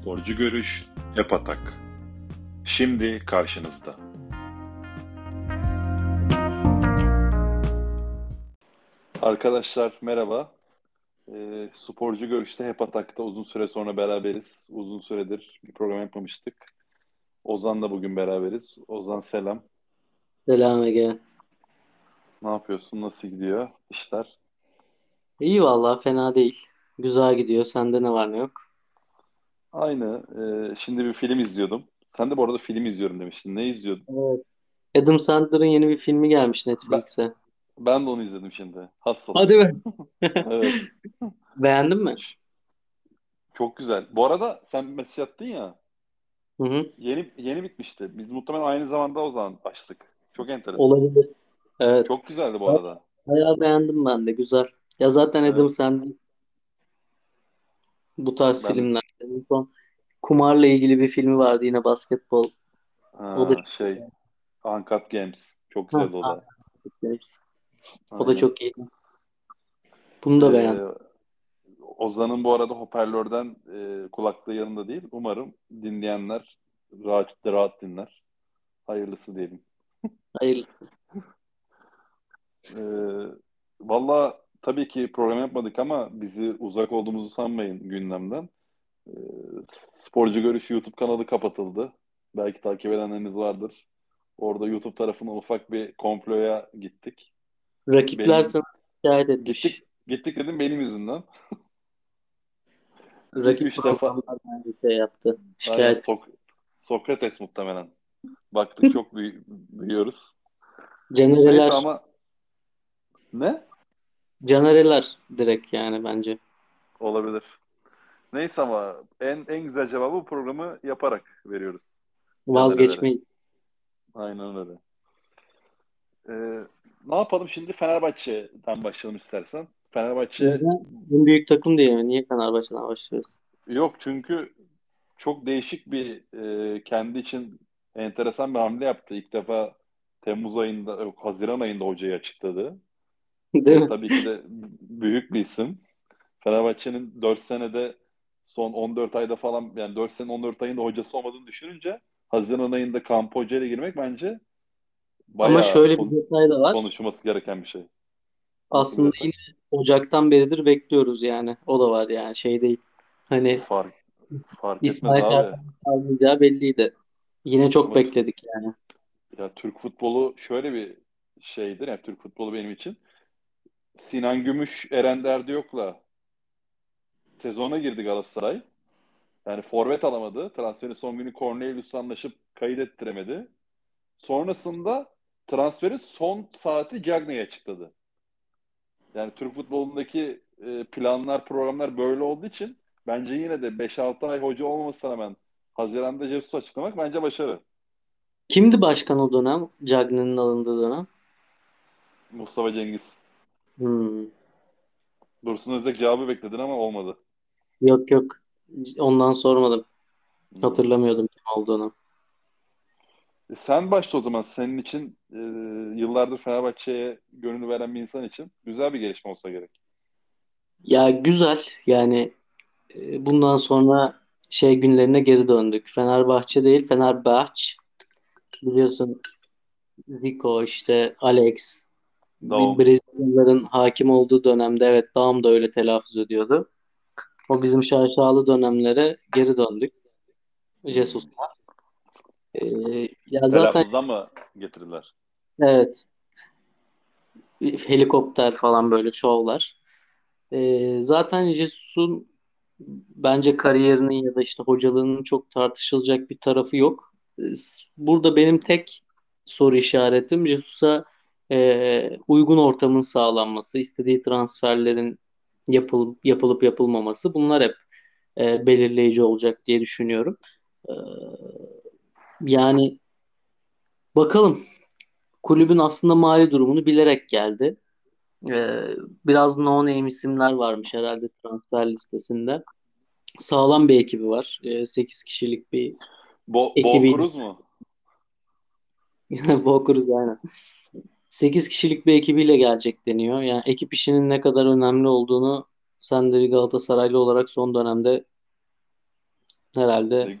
Sporcu Görüş Hep Atak Şimdi karşınızda. Arkadaşlar merhaba. E, sporcu Görüş'te Hep Atak'ta uzun süre sonra beraberiz. Uzun süredir bir program yapmamıştık. Ozan'la bugün beraberiz. Ozan selam. Selam Ege. Ne yapıyorsun? Nasıl gidiyor işler? İyi vallahi fena değil. Güzel gidiyor. Sende ne var ne yok? Aynı. Ee, şimdi bir film izliyordum. Sen de bu arada film izliyorum demiştin. Ne izliyordun? Evet. Adam Sandler'ın yeni bir filmi gelmiş Ben, Netflix'e. ben de onu izledim şimdi. Hustle. Hadi be. Evet. Beğendin mi? Çok güzel. Bu arada sen mesaj attın ya. Hı hı. Yeni yeni bitmişti. Biz muhtemelen aynı zamanda o zaman açtık. Çok enteresan. Olabilir. Evet. Çok güzeldi bu arada. Bayağı beğendim ben de. Güzel. Ya zaten Adam Evet. Sandler bu tarz Ben filmler. Son kumarla ilgili bir filmi vardı yine basketbol. O da ha, şey Uncut Games. Çok Ha, güzeldi o da. o da çok iyi. Bunu da Ee, beğendim. Ozan'ın bu arada hoparlörden e, kulaklığı yanında değil. Umarım dinleyenler rahat rahat dinler. Hayırlısı diyelim. Hayırlı. Ee, valla tabii ki program yapmadık ama bizi uzak olduğumuzu sanmayın gündemden. Ee, Sporcu Görüş YouTube kanalı kapatıldı. Belki takip edenleriniz vardır. Orada YouTube tarafından ufak bir komploya gittik. Rakipler Benim sana şikayet gittik etmiş. gittik dedim benim yüzümden. Rakip 2-3 defa şey yaptı. aynen Şikayet. Sok Sokrates muhtemelen. Baktık çok büyü- büyüyoruz. Neyse Canereler, ama ne? Canereler direkt yani bence. Olabilir. Neyse ama en en güzel cevabı programı yaparak veriyoruz. Vazgeçmeyiz. Aynen öyle. Ee, ne yapalım şimdi Fenerbahçe'den başlayalım istersen. Fenerbahçe? En büyük takım diye mi? Niye Fenerbahçe'den başlıyoruz? yok çünkü çok değişik bir e, kendi için enteresan bir hamle yaptı. İlk defa Temmuz ayında, yok Haziran ayında hocayı açıkladı. Değil mi? tabii ki de büyük bir isim. Fenerbahçe'nin 4 senede son 14 ayda falan yani 4 sene 14 ayında hocası olmadığını düşününce Haziran ayında kamp hocayla girmek bence Ama bayağı şöyle bir detay da var. konuşulması gereken bir şey. Aslında yine Ocak'tan beridir bekliyoruz yani. O da var yani şey değil. Hani Fark fark İsmail abi. Kartal kalmayacağı belliydi. Yine çok Ama bekledik yani. ya Türk futbolu şöyle bir şeydir. Yani Türk futbolu benim için Sinan Gümüş, Eren Derdiyok'la sezona girdi Galatasaray. Yani forvet alamadı. Transferin son günü Cornelius'la anlaşıp kayıt ettiremedi. Sonrasında transferi son saati Cagney'e açıkladı. Yani Türk futbolundaki e, planlar, programlar böyle olduğu için bence yine de 5-6 ay hoca olmamasına rağmen Haziran'da Jesus açıklamak bence başarı. Kimdi başkan o dönem? Cagney'in alındığı dönem. Mustafa Cengiz. Hmm. Dursun Özbek cevabı bekledin ama olmadı. Yok yok. Ondan sormadım. Hmm. Hatırlamıyordum kim olduğunu. E sen başla o zaman. Senin için e, yıllardır Fenerbahçe'ye gönül veren bir insan için güzel bir gelişme olsa gerek. Ya güzel yani e, bundan sonra şey günlerine geri döndük. Fenerbahçe değil Fenerbahçe. Biliyorsun Zico işte Alex Daum. Brezilyalıların hakim olduğu dönemde evet Daum da öyle telaffuz ediyordu. O bizim şaşalı dönemlere geri döndük. Jesus'la. Ee, ya zaten mı getirdiler? evet helikopter falan böyle şovlar. Ee, zaten Jesus'un bence kariyerinin ya da işte hocalığının çok tartışılacak bir tarafı yok. Ee, Burada benim tek soru işaretim Jesus'a e, uygun ortamın sağlanması, istediği transferlerin yapılıp yapılıp yapılmaması bunlar hep e, belirleyici olacak diye düşünüyorum. Ee, yani bakalım kulübün aslında mali durumunu bilerek geldi. Ee, biraz no-name isimler varmış herhalde transfer listesinde. Sağlam bir ekibi var. 8 kişilik bir Bo ekibi. Bolkuruz mu? Bokuruz aynen. 8 kişilik bir ekibiyle gelecek deniyor. Yani ekip işinin ne kadar önemli olduğunu sen de bir Galatasaraylı olarak son dönemde Herhalde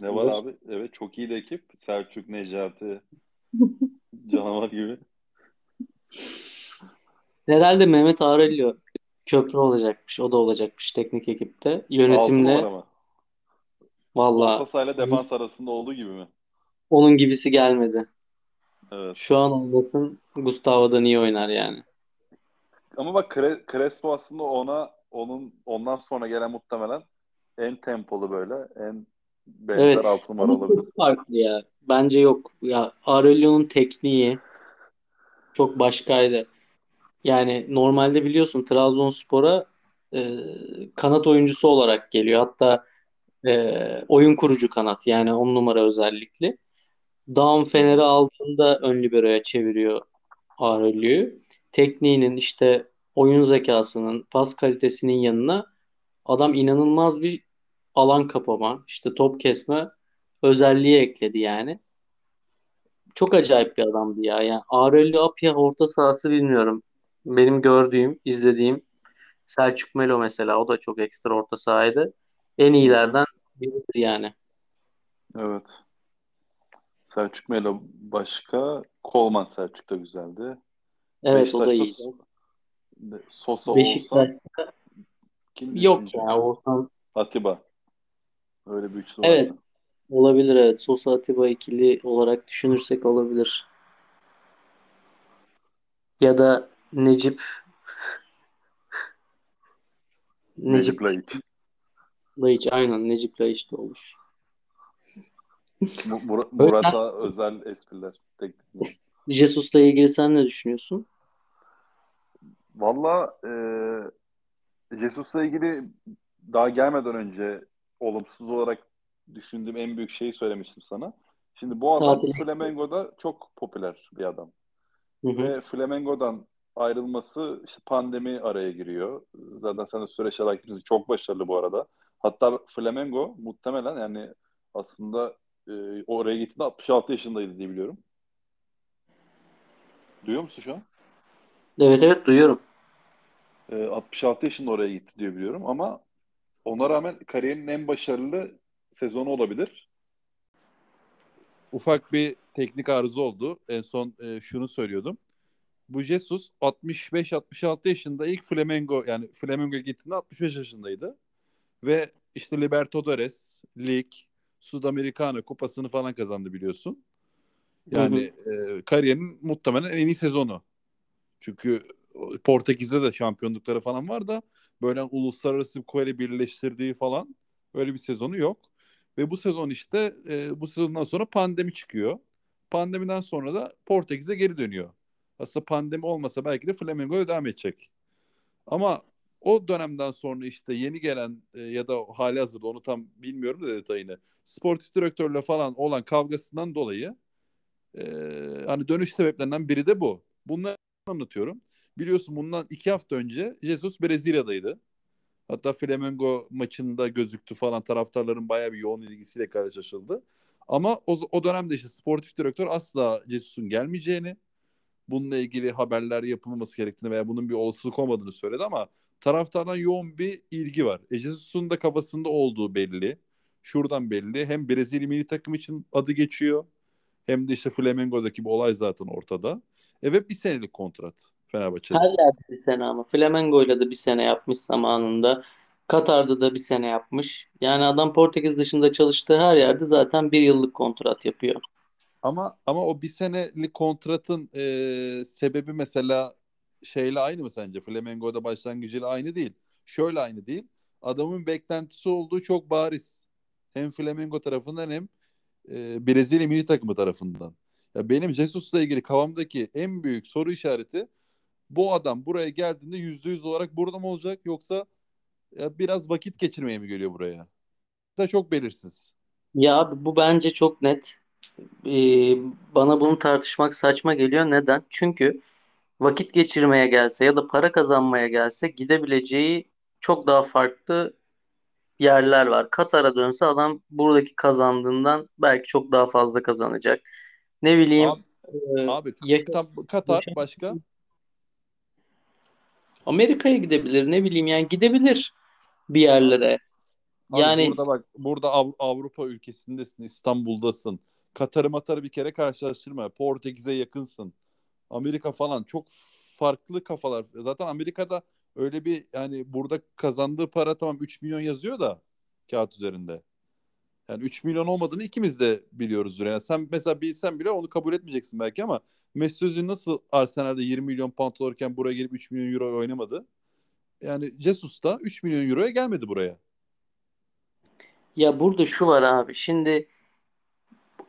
Ne, ne var abi? Evet çok iyi de ekip. Selçuk, Necati, canavar gibi. Herhalde Mehmet Aurelio köprü olacakmış. O da olacakmış teknik ekipte. Numara mı? Orta valla sahayla defans arasında olduğu gibi mi? onun gibisi gelmedi. Evet. Şu an olmasın Gustavo'dan iyi oynar yani. Ama bak Cre- Crespo aslında ona onun ondan sonra gelen muhtemelen en tempolu böyle en benzer Evet. altı numara olabilir. çok farklı ya. Bence yok. Ya Aurelio'nun tekniği çok başkaydı. Yani normalde biliyorsun Trabzonspor'a e, kanat oyuncusu olarak geliyor. Hatta e, oyun kurucu kanat yani on numara özellikle. Hı Fener'i aldığında ön libero'ya çeviriyor Aurelio'yu. Tekniğinin işte oyun zekasının, pas kalitesinin yanına adam inanılmaz bir alan kapama, işte top kesme özelliği ekledi yani. Çok acayip bir adamdı ya. Yani Aurelio Apia orta sahası bilmiyorum. Benim gördüğüm, izlediğim Selçuk Melo mesela o da çok ekstra orta sahaydı. En iyilerden biridir yani. Evet. Selçuk Melo başka. Kolman Selçuk da güzeldi. Evet o da iyiydi. Sosa Beşiktaş Oğuzhan kim yok ya Oğuzhan. Atiba. Öyle bir üçlü Evet vardı. olabilir evet. Sosa Atiba ikili olarak düşünürsek olabilir. Ya da Necip Necip Necip Laiç. Laiç aynen Necip Laiç de olur. Mu- Mur- Murat'a özel espriler. Jesus'la ilgili sen ne düşünüyorsun? Valla e, Jesus'la ilgili daha gelmeden önce olumsuz olarak düşündüğüm en büyük şeyi söylemiştim sana. Şimdi bu adam Tatile. Flamengo'da çok popüler bir adam. Hı hı. Ve Flamengo'dan ayrılması işte pandemi araya giriyor. Zaten sen de süreçler hakimsin. Çok başarılı bu arada. Hatta Flamengo muhtemelen yani aslında e, oraya gittiğinde 66 yaşındaydı diye biliyorum. Duyuyor musun şu an? Evet evet duyuyorum. E, 66 yaşında oraya gitti diye biliyorum ama ona rağmen kariyerinin en başarılı sezonu olabilir. ufak bir teknik arıza oldu. En son e, şunu söylüyordum. Bu Jesus 65-66 yaşında ilk Flamengo yani Flamengo'ya gittiğinde 65 yaşındaydı. Ve işte Libertadores, Lig, Sudamericana kupasını falan kazandı biliyorsun. Yani hı. e, kariyerinin muhtemelen en iyi sezonu. Çünkü Portekiz'de de şampiyonlukları falan var da böyle uluslararası kupayla birleştirdiği falan öyle bir sezonu yok. Ve bu sezon işte e, bu sezondan sonra pandemi çıkıyor. Pandemiden sonra da Portekiz'e geri dönüyor. Aslında pandemi olmasa belki de Flamengo'ya devam edecek. Ama o dönemden sonra işte yeni gelen e, ya da hali hazırda onu tam bilmiyorum da detayını. Sportif direktörle falan olan kavgasından dolayı e, hani dönüş sebeplerinden biri de bu. Bunları anlatıyorum. Biliyorsun bundan iki hafta önce Jesus Brezilya'daydı. Hatta Flamengo maçında gözüktü falan taraftarların bayağı bir yoğun ilgisiyle karşılaşıldı. Ama o, o dönemde işte sportif direktör asla Jesus'un gelmeyeceğini, bununla ilgili haberler yapılmaması gerektiğini veya bunun bir olasılık olmadığını söyledi ama taraftardan yoğun bir ilgi var. E, Jesus'un da kafasında olduğu belli. Şuradan belli. Hem Brezilya milli takım için adı geçiyor. Hem de işte Flamengo'daki bir olay zaten ortada. E ve bir senelik kontrat Her Fenerbahçe'de. yerde bir sene ama. Flamengo'yla da bir sene yapmış zamanında. Katar'da da bir sene yapmış. Yani adam Portekiz dışında çalıştığı her yerde zaten bir yıllık kontrat yapıyor. Ama ama o bir senelik kontratın e, sebebi mesela şeyle aynı mı sence? Flamengo'da başlangıcıyla aynı değil. Şöyle aynı değil. Adamın beklentisi olduğu çok bariz. Hem Flamengo tarafından hem e, Brezilya milli takımı tarafından. Ya benim Jesus'la ilgili kafamdaki en büyük soru işareti bu adam buraya geldiğinde yüzde yüz olarak burada mı olacak yoksa ya biraz vakit geçirmeye mi geliyor buraya? Da çok belirsiz. Ya abi bu bence çok net. Ee, bana bunu tartışmak saçma geliyor. Neden? Çünkü vakit geçirmeye gelse ya da para kazanmaya gelse gidebileceği çok daha farklı yerler var. Katar'a dönse adam buradaki kazandığından belki çok daha fazla kazanacak. Ne bileyim Abi, e, abi Katar başka? Amerika'ya gidebilir ne bileyim yani gidebilir bir yerlere. Abi Yani burada bak burada Av- Avrupa ülkesindesin, İstanbul'dasın. Katar'ı matarı bir kere karşılaştırma. Portekiz'e yakınsın. Amerika falan çok farklı kafalar. Zaten Amerika'da öyle bir yani burada kazandığı para tamam 3 milyon yazıyor da kağıt üzerinde. Yani 3 milyon olmadığını ikimiz de biliyoruzdur. Yani sen mesela bilsen bile onu kabul etmeyeceksin belki ama Mesut Özil nasıl Arsenal'de 20 milyon pound alırken buraya gelip 3 milyon euro oynamadı? Yani Jesus da 3 milyon euroya gelmedi buraya. ya burada şu var abi. Şimdi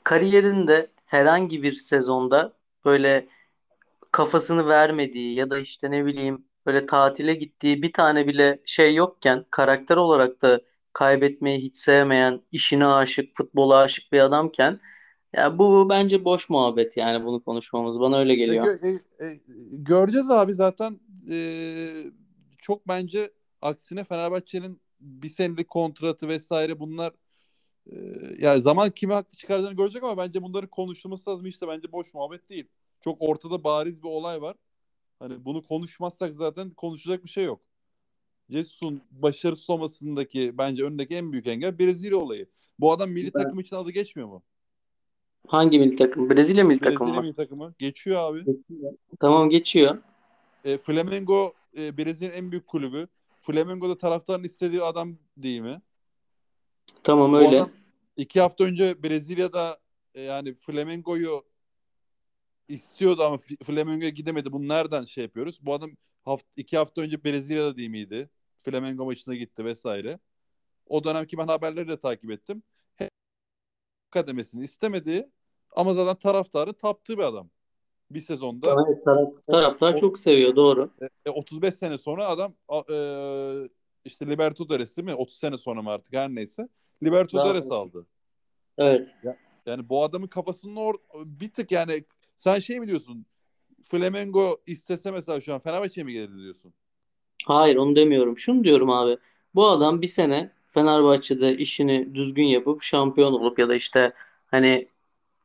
kariyerinde herhangi bir sezonda böyle kafasını vermediği ya da işte ne bileyim böyle tatile gittiği bir tane bile şey yokken karakter olarak da kaybetmeyi hiç sevmeyen, işine aşık, futbola aşık bir adamken ya bu bence boş muhabbet yani bunu konuşmamız bana öyle E, geliyor. gö- e, e, göreceğiz abi zaten e, çok bence aksine Fenerbahçe'nin bir senelik kontratı vesaire bunlar e, yani zaman kimi haklı çıkardığını görecek ama bence bunları konuşulması lazım işte bence boş muhabbet değil. Çok ortada bariz bir olay var. Hani bunu konuşmazsak zaten konuşacak bir şey yok. Jesus'un başarısız olmasındaki bence önündeki en büyük engel Brezilya olayı. Bu adam milli Ben- takım için adı geçmiyor mu? Hangi milli takım? Brezilya milli takımı Brezilya milli takımı geçiyor abi. Tamam geçiyor. E, Flamengo e, Brezilya'nın en büyük kulübü. Flamengo'da taraftarın istediği adam değil mi? Tamam Bu öyle. adam iki hafta önce Brezilya'da e, yani Flamengo'yu istiyordu ama Flamengo'ya gidemedi. Bunu nereden şey yapıyoruz? Bu adam haft iki hafta önce Brezilya'da değil miydi? Flamengo maçına gitti vesaire. O dönemki ben haberleri de takip ettim. Kademesini istemedi ama zaten taraftarı taptığı bir adam. Bir sezonda evet, taraf- taraftar o- çok seviyor doğru. E, 35 sene sonra adam e, işte Libertadores'i mi 30 sene sonra mı artık her neyse Libertadores aldı. Evet. Yani bu adamın kafasının or bir tık yani sen şey mi diyorsun? Flamengo istese mesela şu an Fenerbahçe'ye mi gelirdi diyorsun? Hayır onu demiyorum. Şunu diyorum abi. Bu adam bir sene Fenerbahçe'de işini düzgün yapıp şampiyon olup ya da işte hani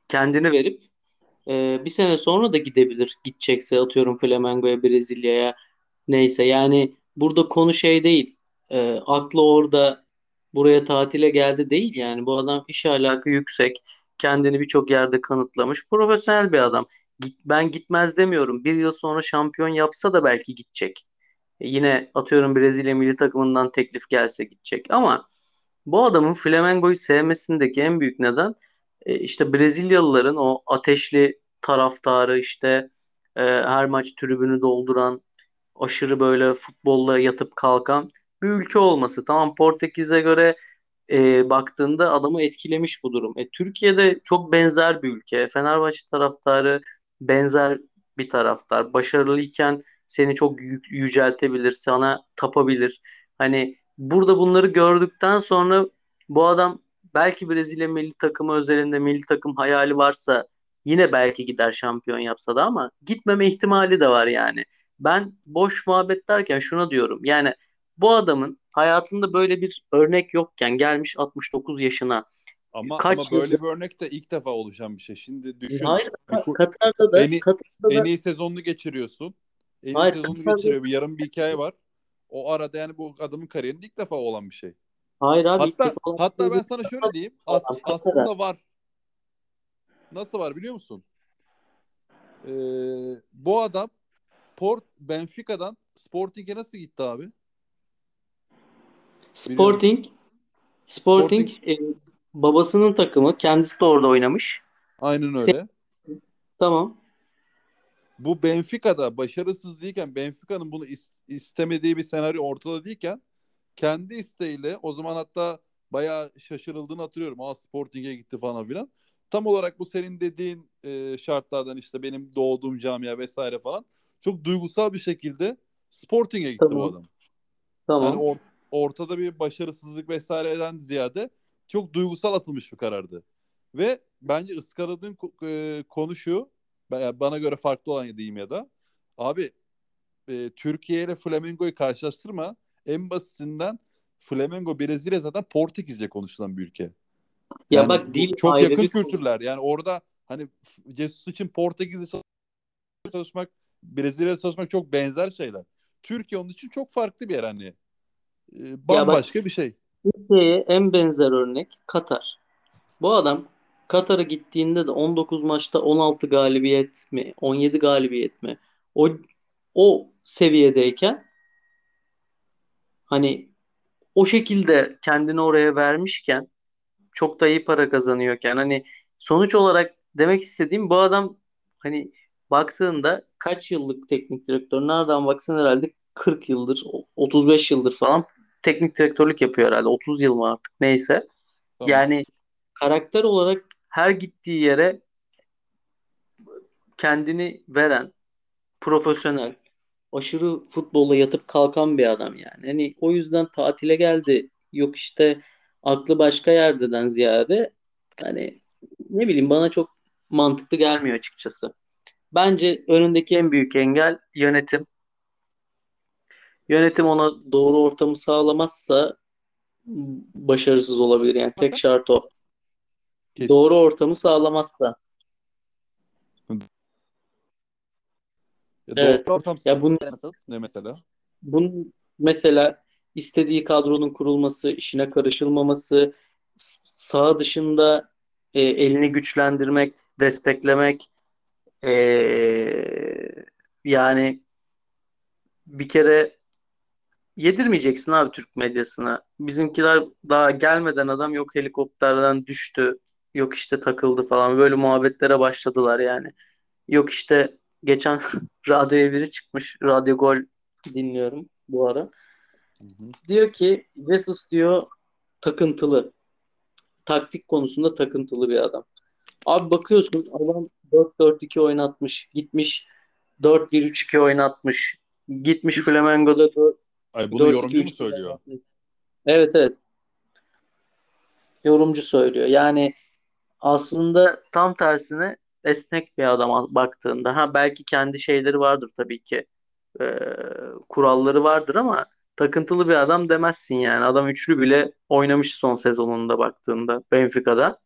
kendini verip e, bir sene sonra da gidebilir. Gidecekse atıyorum Flamengo'ya, Brezilya'ya neyse. Yani burada konu şey değil. E, aklı orada buraya tatile geldi değil yani. Bu adam iş alakı yüksek. Kendini birçok yerde kanıtlamış. Profesyonel bir adam. Git, ben gitmez demiyorum. Bir yıl sonra şampiyon yapsa da belki gidecek. E, Yine atıyorum Brezilya milli takımından teklif gelse gidecek. Ama bu adamın Flamengo'yu sevmesindeki en büyük neden e, işte Brezilyalıların o ateşli taraftarı işte e, her maç tribünü dolduran aşırı böyle futbolla yatıp kalkan bir ülke olması. Tamam Portekiz'e göre e, baktığında adamı etkilemiş bu durum. E, Türkiye'de çok benzer bir ülke. Fenerbahçe taraftarı benzer bir taraftar. Başarılıyken seni çok yü- yüceltebilir, sana tapabilir. Hani burada bunları gördükten sonra bu adam belki Brezilya milli takımı özelinde milli takım hayali varsa yine belki gider şampiyon yapsa da ama gitmeme ihtimali de var yani. Ben boş muhabbet derken şuna diyorum. Yani bu adamın hayatında böyle bir örnek yokken gelmiş 69 yaşına. Ama Kaç ama böyle yıldır- bir örnek de ilk defa oluşan bir şey. Şimdi düşün. Hayır Bir Katar'da da En iyi- Katar'da en iyi sezonunu geçiriyorsun. En iyi Hayır, sezonunu Katar'da- geçiriyor. Bir yarım bir hikaye var. O arada yani bu adamın kariyerinde ilk defa olan bir şey. hayır abi Hatta hatta şey ben sana şöyle diyeyim. As- Katar'a. aslında var. Nasıl var biliyor musun? Ee, bu adam Port Benfica'dan Sporting'e nasıl gitti abi? Sporting Sporting e, babasının takımı kendisi de orada oynamış. Aynen öyle. Tamam. Bu Benfica'da başarısız değilken Benfica'nın bunu is- istemediği bir senaryo ortada değilken kendi isteğiyle o zaman hatta bayağı şaşırıldığını hatırlıyorum. Aa Sporting'e gitti falan filan. Tam olarak bu senin dediğin e, şartlardan işte benim doğduğum camia vesaire falan çok duygusal bir şekilde Sporting'e gitti Tamam. bu adam. Tamam. Yani or- ortada bir başarısızlık vesaireden ziyade çok duygusal atılmış bir karardı. Ve bence ıskaladığın e, konu şu. bana göre farklı olan diyeyim ya da. Abi e, Türkiye ile Flamengo'yu karşılaştırma. En basitinden Flamengo Brezilya zaten Portekizce konuşulan bir ülke. ya Yani bak dil çok yakın bir kültürler. Yani orada hani Jesus için Portekizce çalışmak, Brezilya'da çalışmak çok benzer şeyler. Türkiye onun için çok farklı bir yer hani. E, bambaşka bir şey. Türkiye'ye en benzer örnek Katar. Bu adam Katar'a gittiğinde de 19 maçta 16 galibiyet mi, 17 galibiyet mi? O o seviyedeyken hani o şekilde kendini oraya vermişken çok da iyi para kazanıyorken hani sonuç olarak demek istediğim bu adam hani baktığında kaç yıllık teknik direktör nereden baksan herhalde 40 yıldır 35 yıldır falan teknik direktörlük yapıyor herhalde 30 yıl mı artık neyse. Tamam. Yani karakter olarak her gittiği yere kendini veren profesyonel aşırı futbolla yatıp kalkan bir adam yani. Hani o yüzden tatile geldi. Yok işte aklı başka yerdeden ziyade hani ne bileyim bana çok mantıklı gelmiyor açıkçası. Bence önündeki en büyük engel yönetim. Yönetim ona doğru ortamı sağlamazsa başarısız olabilir. Yani tek şart o. Kesin. Doğru ortamı sağlamazsa. Ya Evet. doğru ortam Ya bunun nasıl? Ne mesela? Bunun mesela istediği kadronun kurulması, işine karışılmaması, s- saha dışında e, elini güçlendirmek, desteklemek, e, yani bir kere yedirmeyeceksin abi Türk medyasına. Bizimkiler daha gelmeden adam yok helikopterden düştü, yok işte takıldı falan böyle muhabbetlere başladılar yani. Yok işte geçen radyoya biri çıkmış, Radyo Gol dinliyorum bu ara. Hı hı. Diyor ki Jesus diyor takıntılı. Taktik konusunda takıntılı bir adam. Abi bakıyorsun adam 4-4-2 oynatmış. Gitmiş 4-1-3-2 oynatmış. Gitmiş Flamengo'da Ay bunu 4-2-3 yorumcu mu söylüyor? Evet evet. Yorumcu söylüyor. Yani aslında tam tersine esnek bir adam baktığında. Ha belki kendi şeyleri vardır tabii ki. Ee, kuralları vardır ama takıntılı bir adam demezsin yani. Adam üçlü bile oynamış son sezonunda baktığında Benfica'da.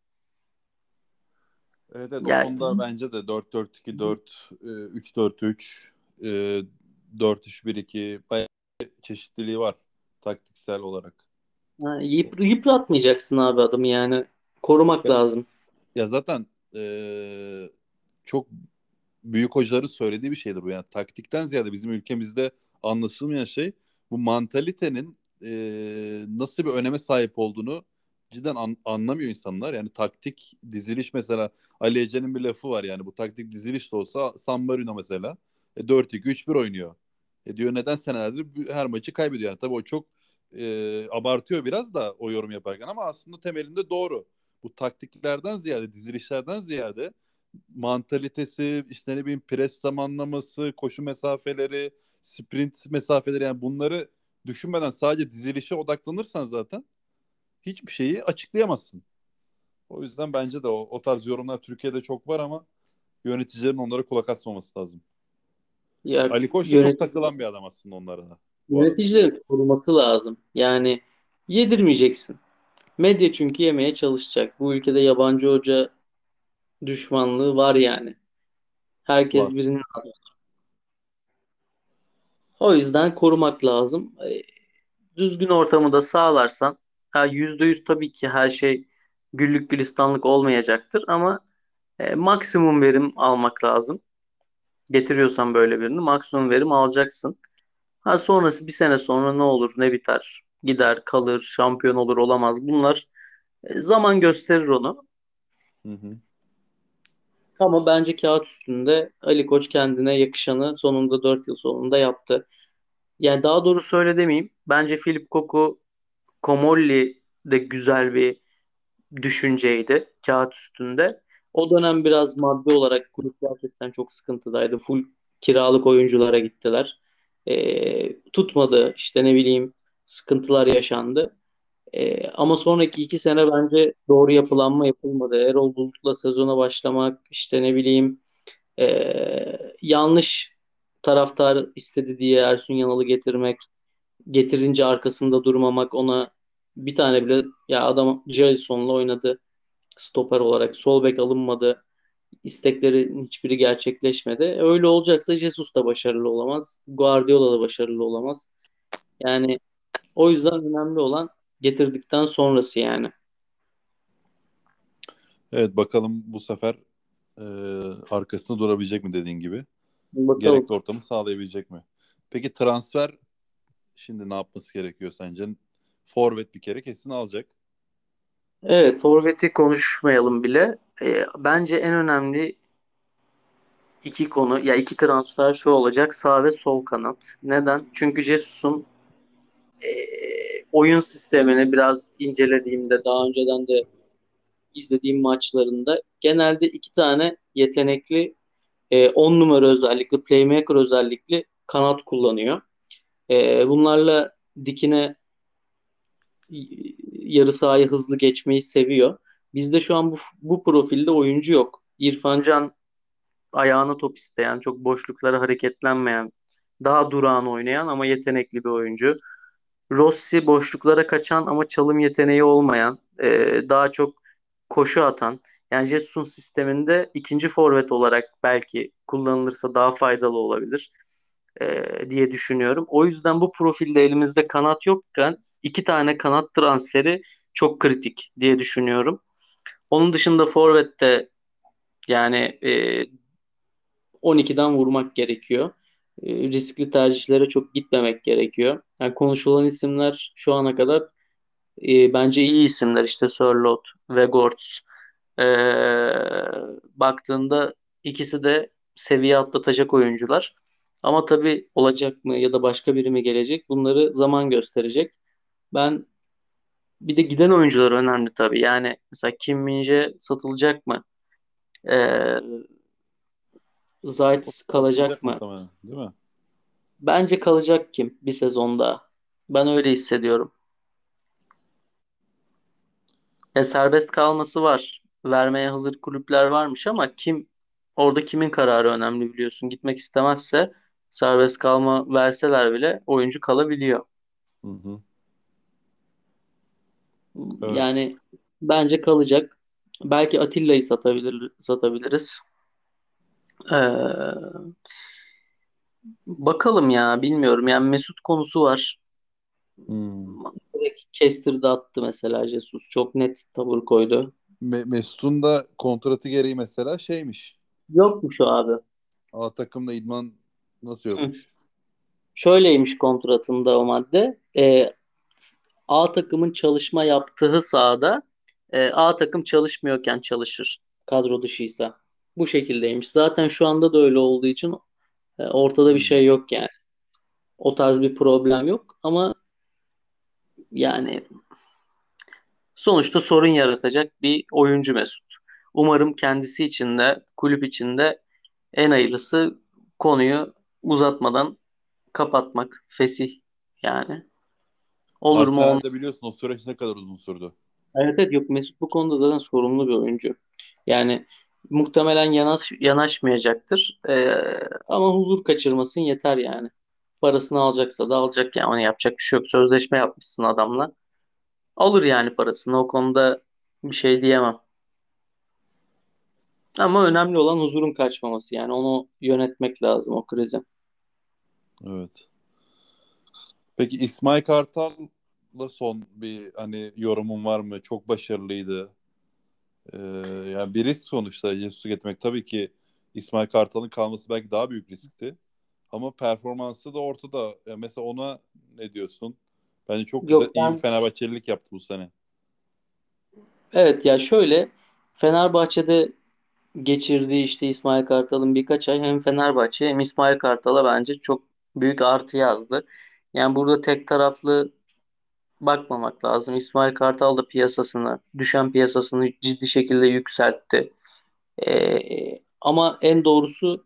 Evet, evet o Yani konuda bence de 4-4-2, 4 e, 3-4-3, e, 4-3-1-2 bayağı çeşitliliği var taktiksel olarak. ha, yıp- yıpratmayacaksın abi adamı yani. Korumak Ya, lazım. ya zaten e, çok büyük hocaların söylediği bir şeydir bu. Yani taktikten ziyade bizim ülkemizde anlaşılmayan şey bu mantalitenin e, nasıl bir öneme sahip olduğunu cidden an- anlamıyor insanlar. Yani taktik diziliş mesela Ali Ece'nin bir lafı var yani bu taktik diziliş de olsa San Marino mesela e, 4-2-3-1 oynuyor. E diyor neden senelerdir her maçı kaybediyor. Yani tabii o çok e, abartıyor biraz da o yorum yaparken ama aslında temelinde doğru. Bu taktiklerden ziyade dizilişlerden ziyade mantalitesi, işte ne bileyim pres zamanlaması, koşu mesafeleri, sprint mesafeleri yani bunları düşünmeden sadece dizilişe odaklanırsan zaten hiçbir şeyi açıklayamazsın. O yüzden bence de o, o tarz yorumlar Türkiye'de çok var ama yöneticilerin onlara kulak asmaması lazım. Ya Ali Koç da yönet çok takılan bir adam aslında onlara yöneticilerin koruması lazım. Yani yedirmeyeceksin. Medya çünkü yemeye çalışacak. Bu ülkede yabancı hoca düşmanlığı var yani. Herkes Var. birinin O yüzden korumak lazım. E, Düzgün ortamı da sağlarsan ha yüzde yüz tabii ki her şey güllük gülistanlık olmayacaktır ama e, maksimum verim almak lazım. Getiriyorsan böyle birini maksimum verim alacaksın. Ha sonrası bir sene sonra ne olur ne biter. Gider kalır şampiyon olur olamaz. Bunlar e, zaman gösterir onu. Hı hı. Ama bence kağıt üstünde Ali Koç kendine yakışanı sonunda 4 yıl sonunda yaptı. Yani daha doğrusu öyle demeyeyim. Bence Philip Koku Komolli de güzel bir düşünceydi kağıt üstünde. O dönem biraz maddi olarak kulüp gerçekten çok sıkıntıdaydı. Full kiralık oyunculara gittiler. Ee, tutmadı işte ne bileyim sıkıntılar yaşandı. Ee, ama sonraki iki sene bence doğru yapılanma yapılmadı. Erol Bulut'la sezona başlamak işte ne bileyim ee, yanlış taraftar istedi diye Ersun Yanal'ı getirmek getirince arkasında durmamak ona bir tane bile ya adam Jason'la oynadı stoper olarak. Sol bek alınmadı. İsteklerin hiçbiri gerçekleşmedi. Öyle olacaksa Jesus da başarılı olamaz. Guardiola da başarılı olamaz. Yani o yüzden önemli olan getirdikten sonrası yani. Evet bakalım bu sefer e, arkasında durabilecek mi dediğin gibi. Bakalım. Gerekli ortamı sağlayabilecek mi? Peki transfer şimdi ne yapması gerekiyor sence? Forvet bir kere kesin alacak. Evet, forveti konuşmayalım bile. E, bence en önemli iki konu ya iki transfer şu olacak sağ ve sol kanat. Neden? Çünkü Jesus'un e, oyun sistemini biraz incelediğimde daha önceden de izlediğim maçlarında genelde iki tane yetenekli 10 e, numara özellikle playmaker özellikle kanat kullanıyor. E, bunlarla dikine yarı sahayı hızlı geçmeyi seviyor. Bizde şu an bu, bu profilde oyuncu yok. İrfan Can ayağını top isteyen, çok boşluklara hareketlenmeyen, daha durağan oynayan ama yetenekli bir oyuncu. Rossi boşluklara kaçan ama çalım yeteneği olmayan, e, daha çok koşu atan. Yani Jesus'un sisteminde ikinci forvet olarak belki kullanılırsa daha faydalı olabilir e, diye düşünüyorum. O yüzden bu profilde elimizde kanat yokken iki tane kanat transferi çok kritik diye düşünüyorum. Onun dışında forvette yani e, 12'den vurmak gerekiyor. E, riskli tercihlere çok gitmemek gerekiyor. Yani konuşulan isimler şu ana kadar e, bence iyi isimler. İşte Sörlot, Vegorts. E, baktığında ikisi de seviye atlatacak oyuncular. Ama tabii olacak mı ya da başka biri mi gelecek bunları zaman gösterecek. Ben bir de giden oyuncular önemli tabii. Yani mesela Kim Minje satılacak mı? Ee, Zayt kalacak mı? Değil mi? Bence kalacak kim bir sezonda. Ben öyle hissediyorum. E, serbest kalması var. Vermeye hazır kulüpler varmış ama kim orada kimin kararı önemli biliyorsun. Gitmek istemezse serbest kalma verseler bile oyuncu kalabiliyor. Hı hı. Evet. Yani bence kalacak. Belki Atilla'yı satabilir, satabiliriz. Ee, bakalım ya bilmiyorum. Yani Mesut konusu var. Hmm. Direkt kestirdi attı mesela Jesus. Çok net tavır koydu. Me- Mesut'un da kontratı gereği mesela şeymiş. Yokmuş o abi. A takımda idman nasıl yokmuş? Şöyleymiş kontratında o madde. E, A takımın çalışma yaptığı sahada e, A takım çalışmıyorken çalışır. Kadro dışıysa. Bu şekildeymiş. Zaten şu anda da öyle olduğu için e, ortada bir şey yok yani. O tarz bir problem yok ama yani sonuçta sorun yaratacak bir oyuncu Mesut. Umarım kendisi için de kulüp için de en hayırlısı konuyu uzatmadan kapatmak. Fesih yani. Olur mu? Arsenal'de biliyorsun o süreç ne kadar uzun sürdü. Evet evet yok Mesut bu konuda zaten sorumlu bir oyuncu. Yani muhtemelen yanaş, yanaşmayacaktır. Ee, ama huzur kaçırmasın yeter yani. Parasını alacaksa da alacak yani. Onu yapacak bir şey yok. Sözleşme yapmışsın adamla. Alır yani parasını. O konuda bir şey diyemem. Ama önemli olan huzurun kaçmaması yani. Onu yönetmek lazım o krizi. Evet. Peki İsmail Kartal'la son bir hani yorumun var mı? Çok başarılıydı. Ee, yani bir risk sonuçta Jesus'u getirmek. Tabii ki İsmail Kartal'ın kalması belki daha büyük riskti. Ama performansı da ortada. Yani mesela ona ne diyorsun? Bence çok Yok, güzel, ben... iyi Fenerbahçelilik yaptı bu sene. Evet ya şöyle Fenerbahçe'de geçirdiği işte İsmail Kartal'ın birkaç ay hem Fenerbahçe hem İsmail Kartal'a bence çok büyük artı yazdı. Yani burada tek taraflı bakmamak lazım. İsmail Kartal da piyasasını, düşen piyasasını ciddi şekilde yükseltti. Ee, ama en doğrusu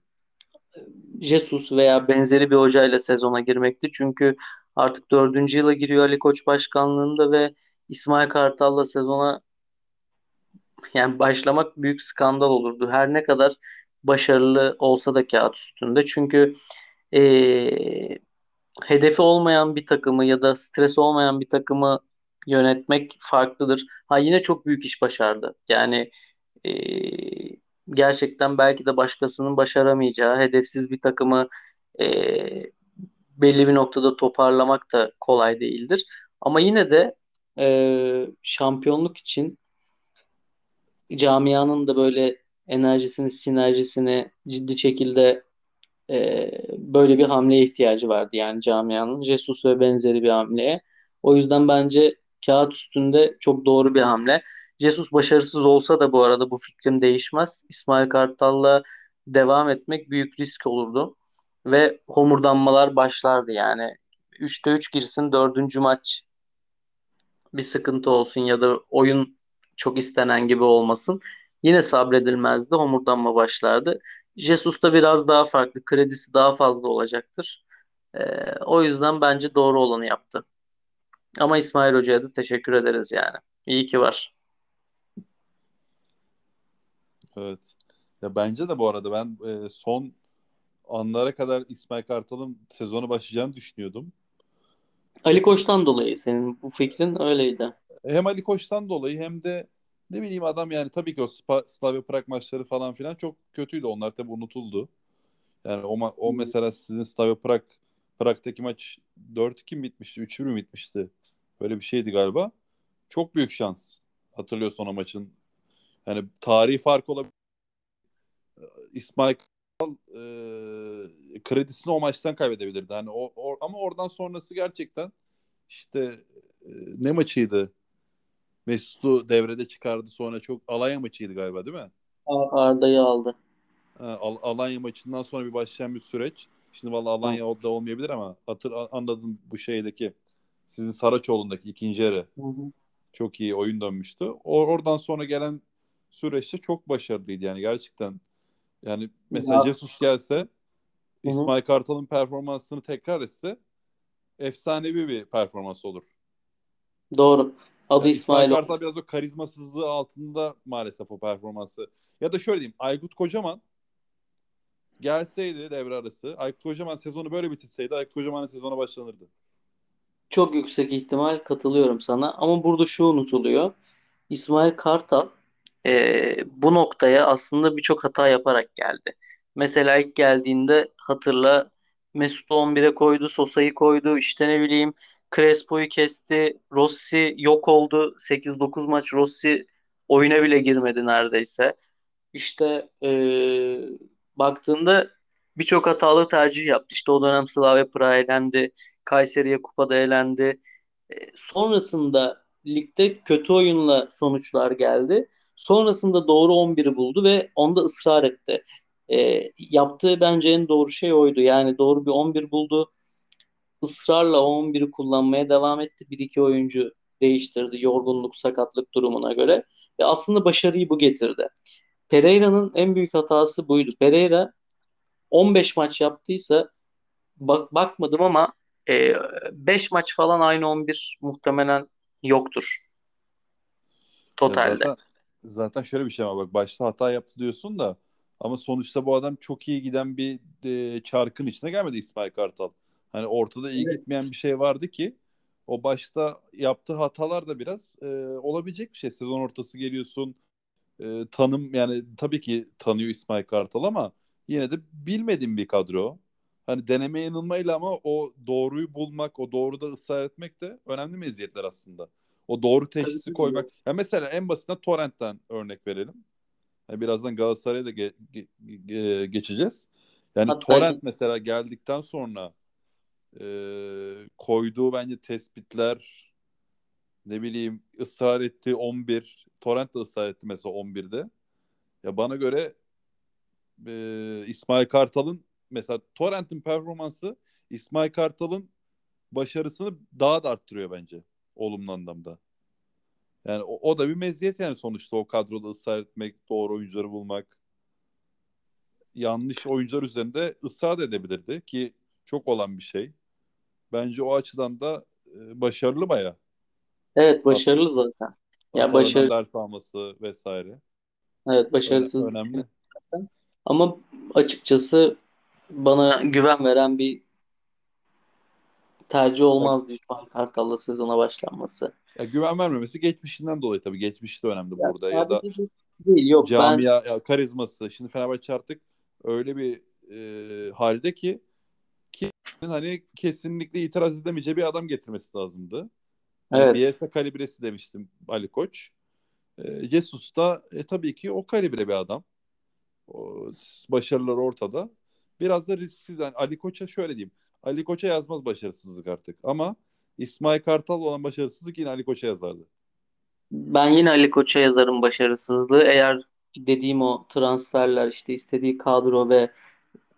Jesus veya benzeri bir hocayla sezona girmekti. Çünkü artık dördüncü yıla giriyor Ali Koç başkanlığında ve İsmail Kartal'la sezona yani başlamak büyük skandal olurdu. Her ne kadar başarılı olsa da kağıt üstünde. Çünkü ee, hedefi olmayan bir takımı ya da stres olmayan bir takımı yönetmek farklıdır. Ha yine çok büyük iş başardı. Yani e, gerçekten belki de başkasının başaramayacağı hedefsiz bir takımı e, belli bir noktada toparlamak da kolay değildir. Ama yine de e, şampiyonluk için camianın da böyle enerjisini, sinerjisini ciddi şekilde e, böyle bir hamleye ihtiyacı vardı yani camianın. Jesus ve benzeri bir hamleye. O yüzden bence kağıt üstünde çok doğru bir hamle. Jesus başarısız olsa da bu arada bu fikrim değişmez. İsmail Kartal'la devam etmek büyük risk olurdu. Ve homurdanmalar başlardı yani. 3'te 3 girsin 4. maç bir sıkıntı olsun ya da oyun çok istenen gibi olmasın. Yine sabredilmezdi. Homurdanma başlardı. Jesus da biraz daha farklı. Kredisi daha fazla olacaktır. Ee, o yüzden bence doğru olanı yaptı. Ama İsmail Hoca'ya da teşekkür ederiz yani. İyi ki var. Evet. Ya bence de bu arada ben e, son anlara kadar İsmail Kartal'ın sezonu başlayacağını düşünüyordum. Ali Koç'tan dolayı senin bu fikrin öyleydi. Hem Ali Koç'tan dolayı hem de ne bileyim adam yani tabii ki o Spa- Slavia Prag maçları falan filan çok kötüydü. Onlar tabii unutuldu. Yani o, o mesela sizin Slavia Prag Prag'daki maç 4-2 mi bitmişti? 3-1 mi bitmişti? Böyle bir şeydi galiba. Çok büyük şans. Hatırlıyorsun o maçın. Yani tarihi fark olabilir. İsmail Kartal e, kredisini o maçtan kaybedebilirdi. Yani o, o, ama oradan sonrası gerçekten işte e, ne maçıydı? Mesut'u devrede çıkardı sonra çok Alanya maçıydı galiba değil mi? Arda'yı aldı. Al- Alanya maçından sonra bir başlayan bir süreç. Şimdi vallahi Alanya da olmayabilir ama hatır anladım bu şeydeki sizin Saraçoğlu'ndaki ikinci yarı Hı hı. çok iyi oyun dönmüştü. O, oradan sonra gelen süreçte çok başarılıydı yani gerçekten. Yani mesela Ya. Jesus gelse hı. İsmail Kartal'ın performansını tekrar etse efsanevi bir performans olur. Doğru. Adı Yani İsmail. Kartal biraz o karizmasızlığı altında maalesef o performansı. Ya da şöyle diyeyim Aykut Kocaman gelseydi devre arası Aykut Kocaman sezonu böyle bitirseydi Aykut Kocaman'ın sezona başlanırdı. Çok yüksek ihtimal katılıyorum sana. Ama burada şu unutuluyor. İsmail Kartal e, bu noktaya aslında birçok hata yaparak geldi. Mesela ilk geldiğinde hatırla Mesut'u 11'e koydu, Sosa'yı koydu, işte ne bileyim Crespo'yu kesti, Rossi yok oldu. 8-9 maç Rossi oyuna bile girmedi neredeyse. İşte e, baktığında birçok hatalı tercih yaptı. İşte o dönem Slavia Prag'a elendi, Kayseri'ye kupada elendi. E, sonrasında ligde kötü oyunla sonuçlar geldi. Sonrasında doğru 11'i buldu ve onda ısrar etti. E, yaptığı bence en doğru şey oydu. Yani doğru bir 11 buldu. Israrla o 11'i kullanmaya devam etti. Bir iki oyuncu değiştirdi yorgunluk, sakatlık durumuna göre. Ve aslında başarıyı bu getirdi. Pereira'nın en büyük hatası buydu. Pereira 15 maç yaptıysa bak bakmadım ama 5 maç falan aynı 11 muhtemelen yoktur. Totalde. zaten zaten şöyle bir şey var bak başta hata yaptı diyorsun da ama sonuçta bu adam çok iyi giden bir e, çarkın içine gelmedi İsmail Kartal. Hani ortada iyi Evet. gitmeyen bir şey vardı ki o başta yaptığı hatalar da biraz e, olabilecek bir şey. Sezon ortası geliyorsun. E, tanım yani tabii ki tanıyor İsmail Kartal ama yine de bilmediğim bir kadro. Hani deneme yanılmayla ama o doğruyu bulmak, o doğruda ısrar etmek de önemli meziyetler aslında. O doğru teşhisi koymak. Ya mesela en basitinden Torrent'ten örnek verelim. Yani birazdan Galatasaray'a da ge- ge- ge- geçeceğiz. Yani Hatta Torrent mesela geldikten sonra e, koyduğu bence tespitler ne bileyim ısrar ettiği 11 Torrent de ısrar etti mesela 11'de. Ya bana göre e, İsmail Kartal'ın mesela Torrent'in performansı İsmail Kartal'ın başarısını daha da arttırıyor bence olumlu anlamda. Yani o, o da bir meziyet yani sonuçta o kadroda ısrar etmek, doğru oyuncuları bulmak. Yanlış oyuncular üzerinde ısrar edebilirdi ki çok olan bir şey. Bence o açıdan da e, başarılı baya. Evet başarılı zaten. Ya başarı ders alması vesaire. evet başarısız önemli. ama açıkçası bana güven veren bir tercih olmazdı İsmail Kartal'la sezona başlanması. Ya güven vermemesi geçmişinden dolayı tabii. Geçmişi de önemli Ya burada ya da değil yok ben camia ya karizması. Şimdi Fenerbahçe artık öyle bir e, halde ki ki hani kesinlikle itiraz edemeyeceği bir adam getirmesi lazımdı. Yani Evet. Bielsa kalibresi demiştim Ali Koç. E, Jesus da e, tabii ki o kalibre bir adam. O, başarılar ortada. Biraz da risksiz. Yani Ali Koç'a şöyle diyeyim. Ali Koç'a yazmaz başarısızlık artık. Ama İsmail Kartal olan başarısızlık yine Ali Koç'a yazardı. Ben yine Ali Koç'a yazarım başarısızlığı. Eğer dediğim o transferler işte istediği kadro ve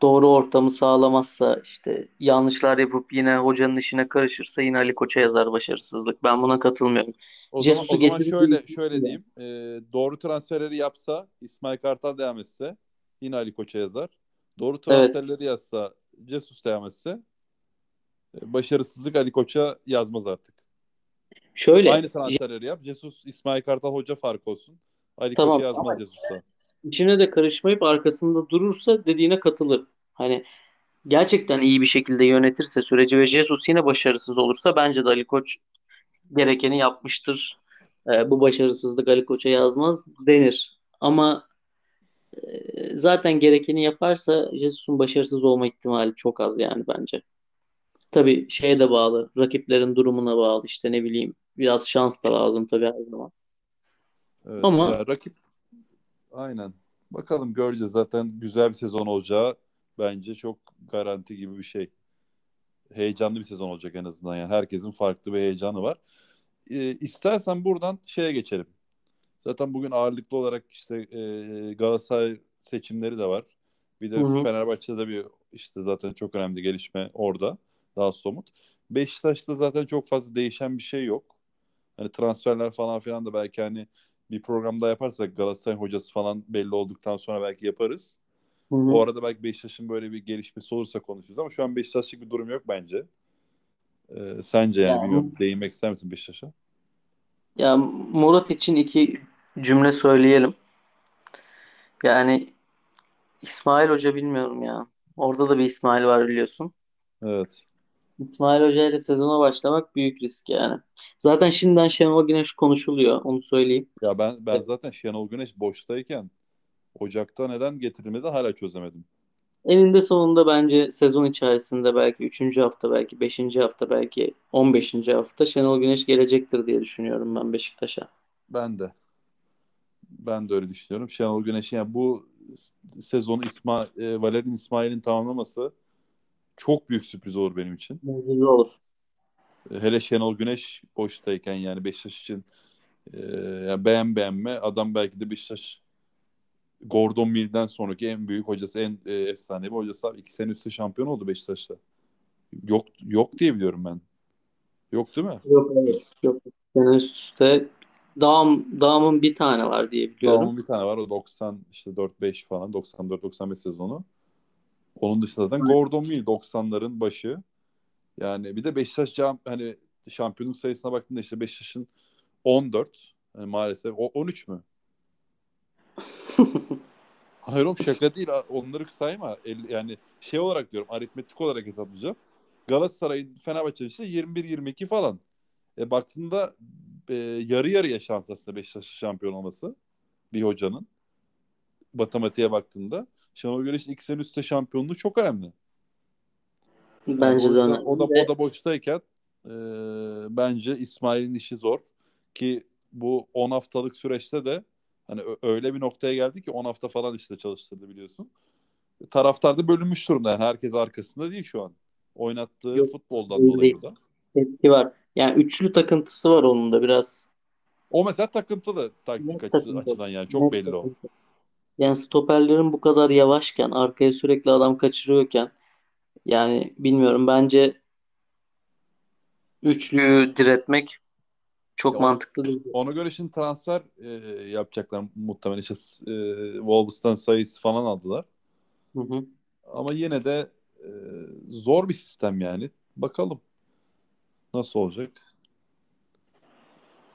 doğru ortamı sağlamazsa işte yanlışlar yapıp yine hocanın işine karışırsa yine Ali Koç'a yazar başarısızlık. Ben buna katılmıyorum. O zaman, Jesus'u o zaman şöyle şöyle diyeyim. E, doğru transferleri yapsa İsmail Kartal devam etse yine Ali Koç'a yazar. Doğru Evet. transferleri yazsa Jesus devam etse e, başarısızlık Ali Koç'a yazmaz artık. Şöyle Aynı transferleri yap. Jesus İsmail Kartal hoca fark olsun. Ali Tamam, Koç'a yazmaz Jesus'ta. İçine de karışmayıp arkasında durursa dediğine katılır. Hani gerçekten iyi bir şekilde yönetirse süreci ve Jesus yine başarısız olursa bence de Ali Koç gerekeni yapmıştır. Ee, bu başarısızlık Ali Koç'a yazmaz denir. Ama e, zaten gerekeni yaparsa Jesus'un başarısız olma ihtimali çok az yani bence. Tabii şeye de bağlı, rakiplerin durumuna bağlı işte ne bileyim. Biraz şans da lazım tabii her zaman. Evet, Ama- ya rakip aynen. Bakalım göreceğiz. Zaten güzel bir sezon olacağı bence çok garanti gibi bir şey. Heyecanlı bir sezon olacak en azından. Yani herkesin farklı bir heyecanı var. Ee, istersen buradan şeye geçelim. Zaten bugün ağırlıklı olarak işte e, Galatasaray seçimleri de var. Bir de Hı hı. Fenerbahçe'de bir işte zaten çok önemli gelişme orada. Daha somut. Beşiktaş'ta zaten çok fazla değişen bir şey yok. Hani transferler falan filan da belki hani bir programda yaparsak Galatasaray hocası falan belli olduktan sonra belki yaparız. Hı hı. O arada belki Beşiktaş'ın böyle bir gelişmesi olursa konuşuruz ama şu an Beşiktaş'lık bir durum yok bence. Ee, sence yani Yani- bilmiyorum değinmek ister misin Beşiktaş'a? Ya Murat için iki cümle söyleyelim. Yani İsmail Hoca bilmiyorum ya. Orada da bir İsmail var biliyorsun. Evet. İsmail Hoca ile sezona başlamak büyük risk yani. Zaten şimdiden Şenol Güneş konuşuluyor. Onu söyleyeyim. Ya ben ben zaten Şenol Güneş boştayken Ocak'ta neden getirilmedi hala çözemedim. Eninde sonunda bence sezon içerisinde belki 3. hafta belki 5. hafta belki 15. hafta Şenol Güneş gelecektir diye düşünüyorum ben Beşiktaş'a. Ben de. Ben de öyle düşünüyorum. Şenol Güneş'in yani bu sezonu İsmail, e, Valerian İsmail'in tamamlaması çok büyük sürpriz olur benim için. Mucize olur. E, Hele Şenol Güneş boştayken yani Beşiktaş için e, yani beğen beğenme adam belki de Beşiktaş Gordon Mill'den sonraki en büyük hocası, en e, efsanevi hocası. Abi. İki sene üstte şampiyon oldu Beşiktaş'ta. Yok yok diye biliyorum ben. Yok değil mi? Yok evet. Yok. Sene üst üste Dağım, Dağım'ın bir tane var diye biliyorum. Dağımın bir tane var o 90 işte 4-5 falan 94-95 sezonu. Onun dışında zaten Gordon Mill 90'ların başı. Yani bir de Beşiktaş cam, hani şampiyonluk sayısına baktığında işte Beşiktaş'ın 14 yani maalesef o 13 mü? Hayır oğlum şaka değil. Onları sayma. El- Yani şey olarak diyorum aritmetik olarak hesaplayacağım. Galatasaray'ın Fenerbahçe'nin işte 21-22 falan. E baktığında e, yarı yarıya şans aslında Beşiktaş'ın şampiyon olması bir hocanın. Matematiğe baktığında. Şenol Güneş'in iki sene üstte şampiyonluğu çok önemli. Yani Bence de önemli. o da, o da boştayken e, bence İsmail'in işi zor. Ki bu 10 haftalık süreçte de hani öyle bir noktaya geldi ki 10 hafta falan işte çalıştırdı biliyorsun. Taraftar da bölünmüş durumda. Yani herkes arkasında değil şu an. Oynattığı Yok, futboldan dolayı değil. da. tepki var. Yani üçlü takıntısı var onun da biraz. O mesela takıntılı taktik açısı, takıntı. açıdan yani çok belli o. Yani stoperlerin bu kadar yavaşken, arkaya sürekli adam kaçırıyorken yani bilmiyorum bence üçlüyü diretmek çok Ya mantıklı değil. Ona göre şimdi transfer e, yapacaklar muhtemelen işte e, Wolves'tan sayısı falan aldılar. Hı hı. Ama yine de e, zor bir sistem yani. Bakalım nasıl olacak.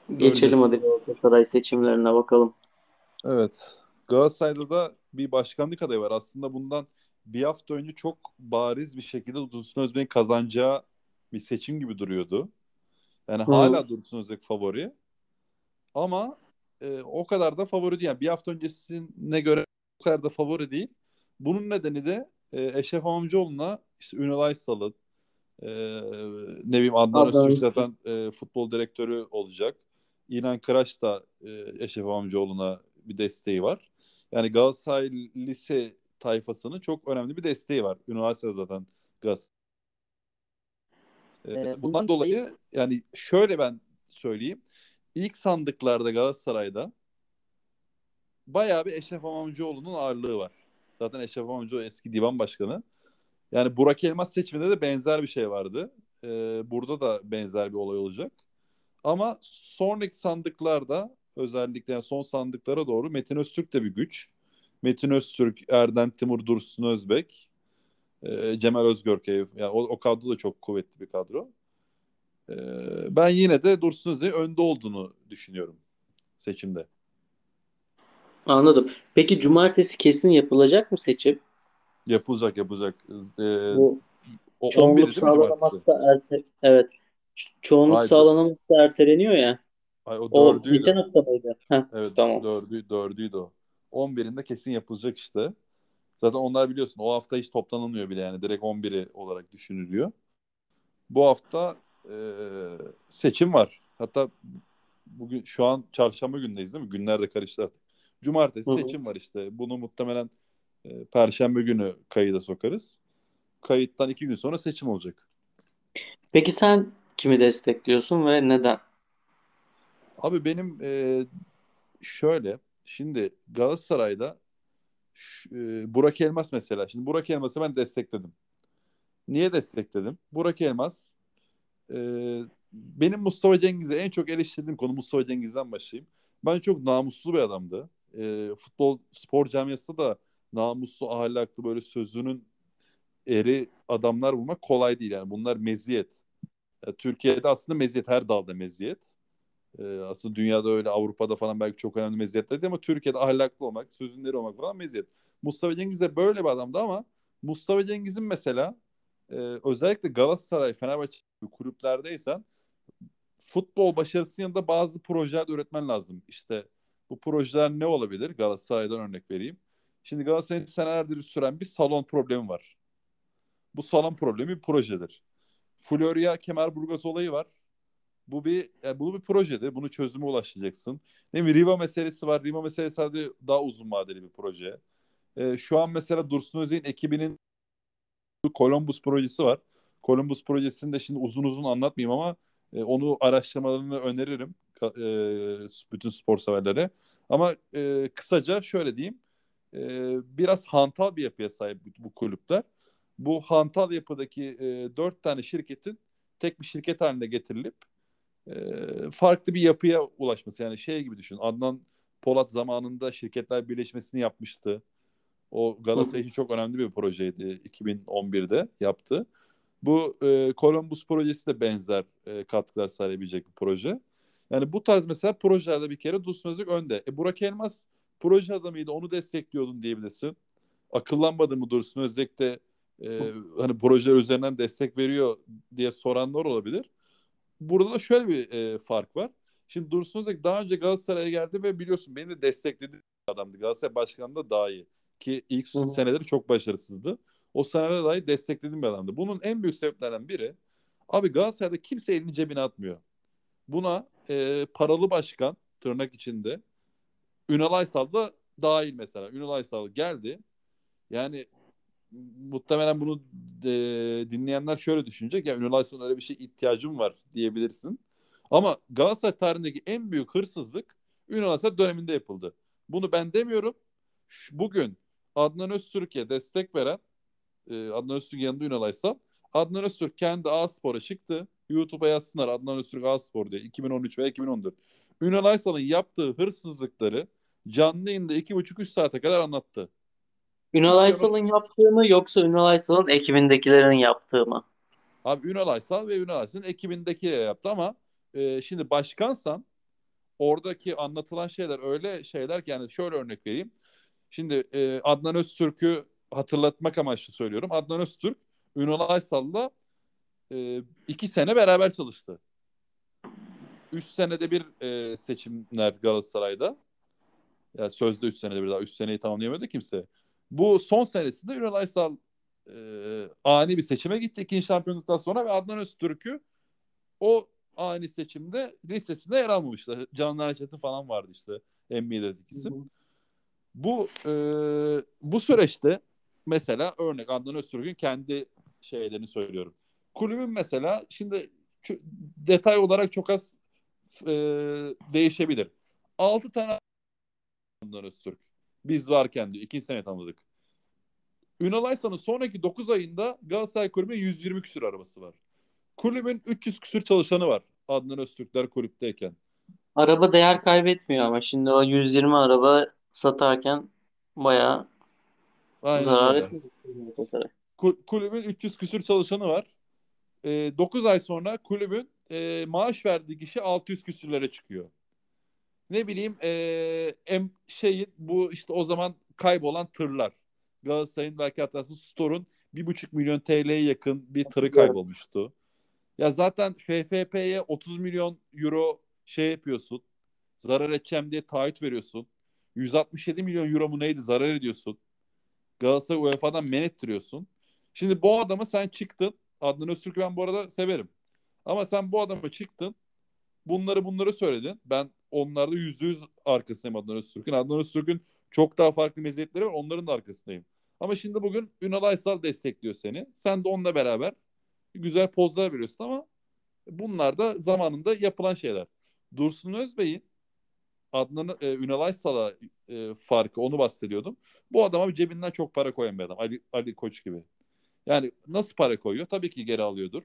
Geçelim Göreceğiz. hadi Galatasaray seçimlerine bakalım. Evet. Galatasaray'da da bir başkanlık adayı var. Aslında bundan bir hafta önce çok bariz bir şekilde Dursun Özbek'in kazanacağı bir seçim gibi duruyordu. Yani Hı. hala Dursun Özbek favori. Ama e, o kadar da favori değil. Yani bir hafta öncesine göre o kadar da favori değil. Bunun nedeni de e, Eşref Amamcıoğlu'na işte Ünal Aysal'ın, Ee, ne bileyim Adnan Adnan Öztürk zaten e, futbol direktörü olacak. İnan Kıraç da e, Eşref Amcaoğlu'na bir desteği var. Yani Galatasaray lise tayfasının çok önemli bir desteği var. Üniversitede zaten Galatasaray. Ee, bundan dolayı yani şöyle ben söyleyeyim. İlk sandıklarda Galatasaray'da bayağı bir Eşref Amamcıoğlu'nun ağırlığı var. Zaten Eşref Amamcıoğlu eski divan başkanı. Yani Burak Elmas seçiminde de benzer bir şey vardı. Ee, burada da benzer bir olay olacak. Ama sonraki sandıklarda özellikle yani son sandıklara doğru Metin Öztürk de bir güç. Metin Öztürk, Erden Timur, Dursun Özbek, e, Cemal Özgörkev. Yani o, o kadro da çok kuvvetli bir kadro. E, ben yine de Dursun Özbek'in önde olduğunu düşünüyorum seçimde. Anladım. Peki cumartesi kesin yapılacak mı seçim? Yapılacak yapılacak. Ee, Bu o 11'i çoğunluk sağlanamazsa erte evet. Çoğunluk Hayır, sağlanamazsa erteleniyor ya. Ay, o O dördüydü. geçen hafta mıydı? Heh, Evet tamam. dördü, dördüydü o. 11'inde kesin yapılacak işte. Zaten onlar biliyorsun o hafta hiç toplanılmıyor bile yani direkt 11'i olarak düşünülüyor. Bu hafta e, seçim var. Hatta bugün şu an çarşamba gündeyiz değil mi? Günler de karıştı artık. Cumartesi Hı hı. seçim var işte. Bunu muhtemelen e, perşembe günü kayıda sokarız. Kayıttan iki gün sonra seçim olacak. Peki sen kimi destekliyorsun ve neden? Abi benim e, şöyle şimdi Galatasaray'da e, Burak Elmas mesela. Şimdi Burak Elmas'ı ben destekledim. Niye destekledim? Burak Elmas e, benim Mustafa Cengiz'e en çok eleştirdiğim konu Mustafa Cengiz'den başlayayım. Ben çok namuslu bir adamdı. E, futbol spor camiasında da namuslu, ahlaklı böyle sözünün eri adamlar bulmak kolay değil yani. Bunlar meziyet. Ya, Türkiye'de aslında meziyet her dalda meziyet. Ee, aslında dünyada öyle Avrupa'da falan belki çok önemli meziyetler değil ama Türkiye'de ahlaklı olmak, sözünleri olmak falan meziyet. Mustafa Cengiz de böyle bir adamdı ama Mustafa Cengiz'in mesela e, özellikle Galatasaray, Fenerbahçe gibi kulüplerdeysen futbol başarısının yanında bazı projeler üretmen lazım. İşte bu projeler ne olabilir? Galatasaray'dan örnek vereyim. Şimdi Galatasaray'ın senelerdir süren bir salon problemi var. Bu salon problemi bir projedir. Florya Kemerburgaz olayı var. Bu bir yani bu bir projedir. Bunu çözüme ulaşacaksın. Ne mi Riva meselesi var. Riva meselesi sadece daha uzun vadeli bir proje. Ee, şu an mesela Dursun Özay'ın ekibinin Columbus projesi var. Columbus projesini de şimdi uzun uzun anlatmayayım ama e, onu araştırmalarını öneririm e, bütün spor severlere. Ama e, kısaca şöyle diyeyim. E, biraz hantal bir yapıya sahip bu kulüpler. Bu hantal yapıdaki e, dört tane şirketin tek bir şirket haline getirilip e, farklı bir yapıya ulaşması. Yani şey gibi düşün. Adnan Polat zamanında şirketler birleşmesini yapmıştı. O Galatasaray için çok önemli bir projeydi 2011'de yaptı. Bu e, Columbus projesi de benzer e, katkılar sağlayabilecek bir proje. Yani bu tarz mesela projelerde bir kere Dursun Özbek önde. E, Burak Elmas proje adamıydı onu destekliyordun diyebilirsin. Akıllanmadı mı Dursun Özbek de e, hani projeler üzerinden destek veriyor diye soranlar olabilir. Burada da şöyle bir e, fark var. Şimdi Dursun Özbek daha önce Galatasaray'a geldi ve biliyorsun beni de destekledi adamdı. Galatasaray başkanı da daha iyi. Ki ilk Hı seneleri çok başarısızdı. O senelerde dahi desteklediğim bir adamdı. Bunun en büyük sebeplerinden biri abi Galatasaray'da kimse elini cebine atmıyor. Buna e, paralı başkan tırnak içinde Ünal Aysal da dahil mesela. Ünal Aysal geldi. Yani muhtemelen bunu e, dinleyenler şöyle düşünecek. Ya Ünal Aysal'ın öyle bir şey ihtiyacım var diyebilirsin. Ama Galatasaray tarihindeki en büyük hırsızlık Ünal Aysal döneminde yapıldı. Bunu ben demiyorum. Şu- Bugün Adnan Öztürk'e destek veren e, Adnan Öztürk yanında Ünal Aysal. Adnan Öztürk kendi A-Spor'a çıktı. YouTube'a yazsınlar Adnan Öztürk A-Spor diye 2013 veya 2014. Ünal Aysal'ın yaptığı hırsızlıkları canlı yayında 2,5-3 saate kadar anlattı. Ünal Aysal'ın yaptığı mı yoksa Ünal Aysal'ın ekibindekilerin yaptığı mı? Abi Ünal Aysal ve Ünal Aysal'ın ekibindekiyle yaptı ama e, şimdi başkansan oradaki anlatılan şeyler öyle şeyler ki yani şöyle örnek vereyim. Şimdi e, Adnan Öztürk'ü hatırlatmak amaçlı söylüyorum. Adnan Öztürk Ünal Aysal'la e, iki sene beraber çalıştı. Üç senede bir e, seçimler Galatasaray'da. Yani sözde üç senede bir daha. Üç seneyi tamamlayamadı kimse. Bu son senesinde Ünal Aysal e, ani bir seçime gitti ikinci şampiyonluktan sonra ve Adnan Öztürk'ü o ani seçimde listesinde yer almamıştı. Can Erçetin falan vardı işte NBA'deki isim. Bu e, bu süreçte mesela örnek Adnan Öztürk'ün kendi şeylerini söylüyorum. Kulübün mesela şimdi detay olarak çok az e, değişebilir. 6 tane Adnan Öztürk. Biz varken diyor. 2 sene tanıdık. Ünal Aysan'ın sonraki 9 ayında Galatasaray Kulübü'nün 120 küsür arabası var. Kulübün 300 küsür çalışanı var. Adnan Öztürkler kulüpteyken. Araba değer kaybetmiyor ama şimdi o 120 araba satarken bayağı Aynen zarar etmiyor. Kul- kulübün 300 küsür çalışanı var. E, 9 ay sonra kulübün e, maaş verdiği kişi 600 küsürlere çıkıyor. Ne bileyim e, em, şeyin bu işte o zaman kaybolan tırlar. Galatasaray'ın belki hatırlarsın Store'un 1,5 milyon TL'ye yakın bir tırı kaybolmuştu. Ya zaten FFP'ye 30 milyon euro şey yapıyorsun. Zarar edeceğim diye taahhüt veriyorsun. 167 milyon euro mu neydi zarar ediyorsun. Galatasaray UEFA'dan men ettiriyorsun. Şimdi bu adamı sen çıktın. Adnan Öztürk'ü ben bu arada severim. Ama sen bu adamı çıktın. Bunları bunları söyledin. Ben onlarda yüzde yüz arkasındayım Adnan Öztürk'ün. Adnan Öztürk'ün çok daha farklı meziyetleri var. Onların da arkasındayım. Ama şimdi bugün Ünal Aysal destekliyor seni. Sen de onunla beraber güzel pozlar veriyorsun ama bunlar da zamanında yapılan şeyler. Dursun Özbey'in Adnan e, Ünal Aysal'a e, farkı onu bahsediyordum. Bu adama cebinden çok para koyan bir adam. Ali, Ali Koç gibi. Yani nasıl para koyuyor? Tabii ki geri alıyordur.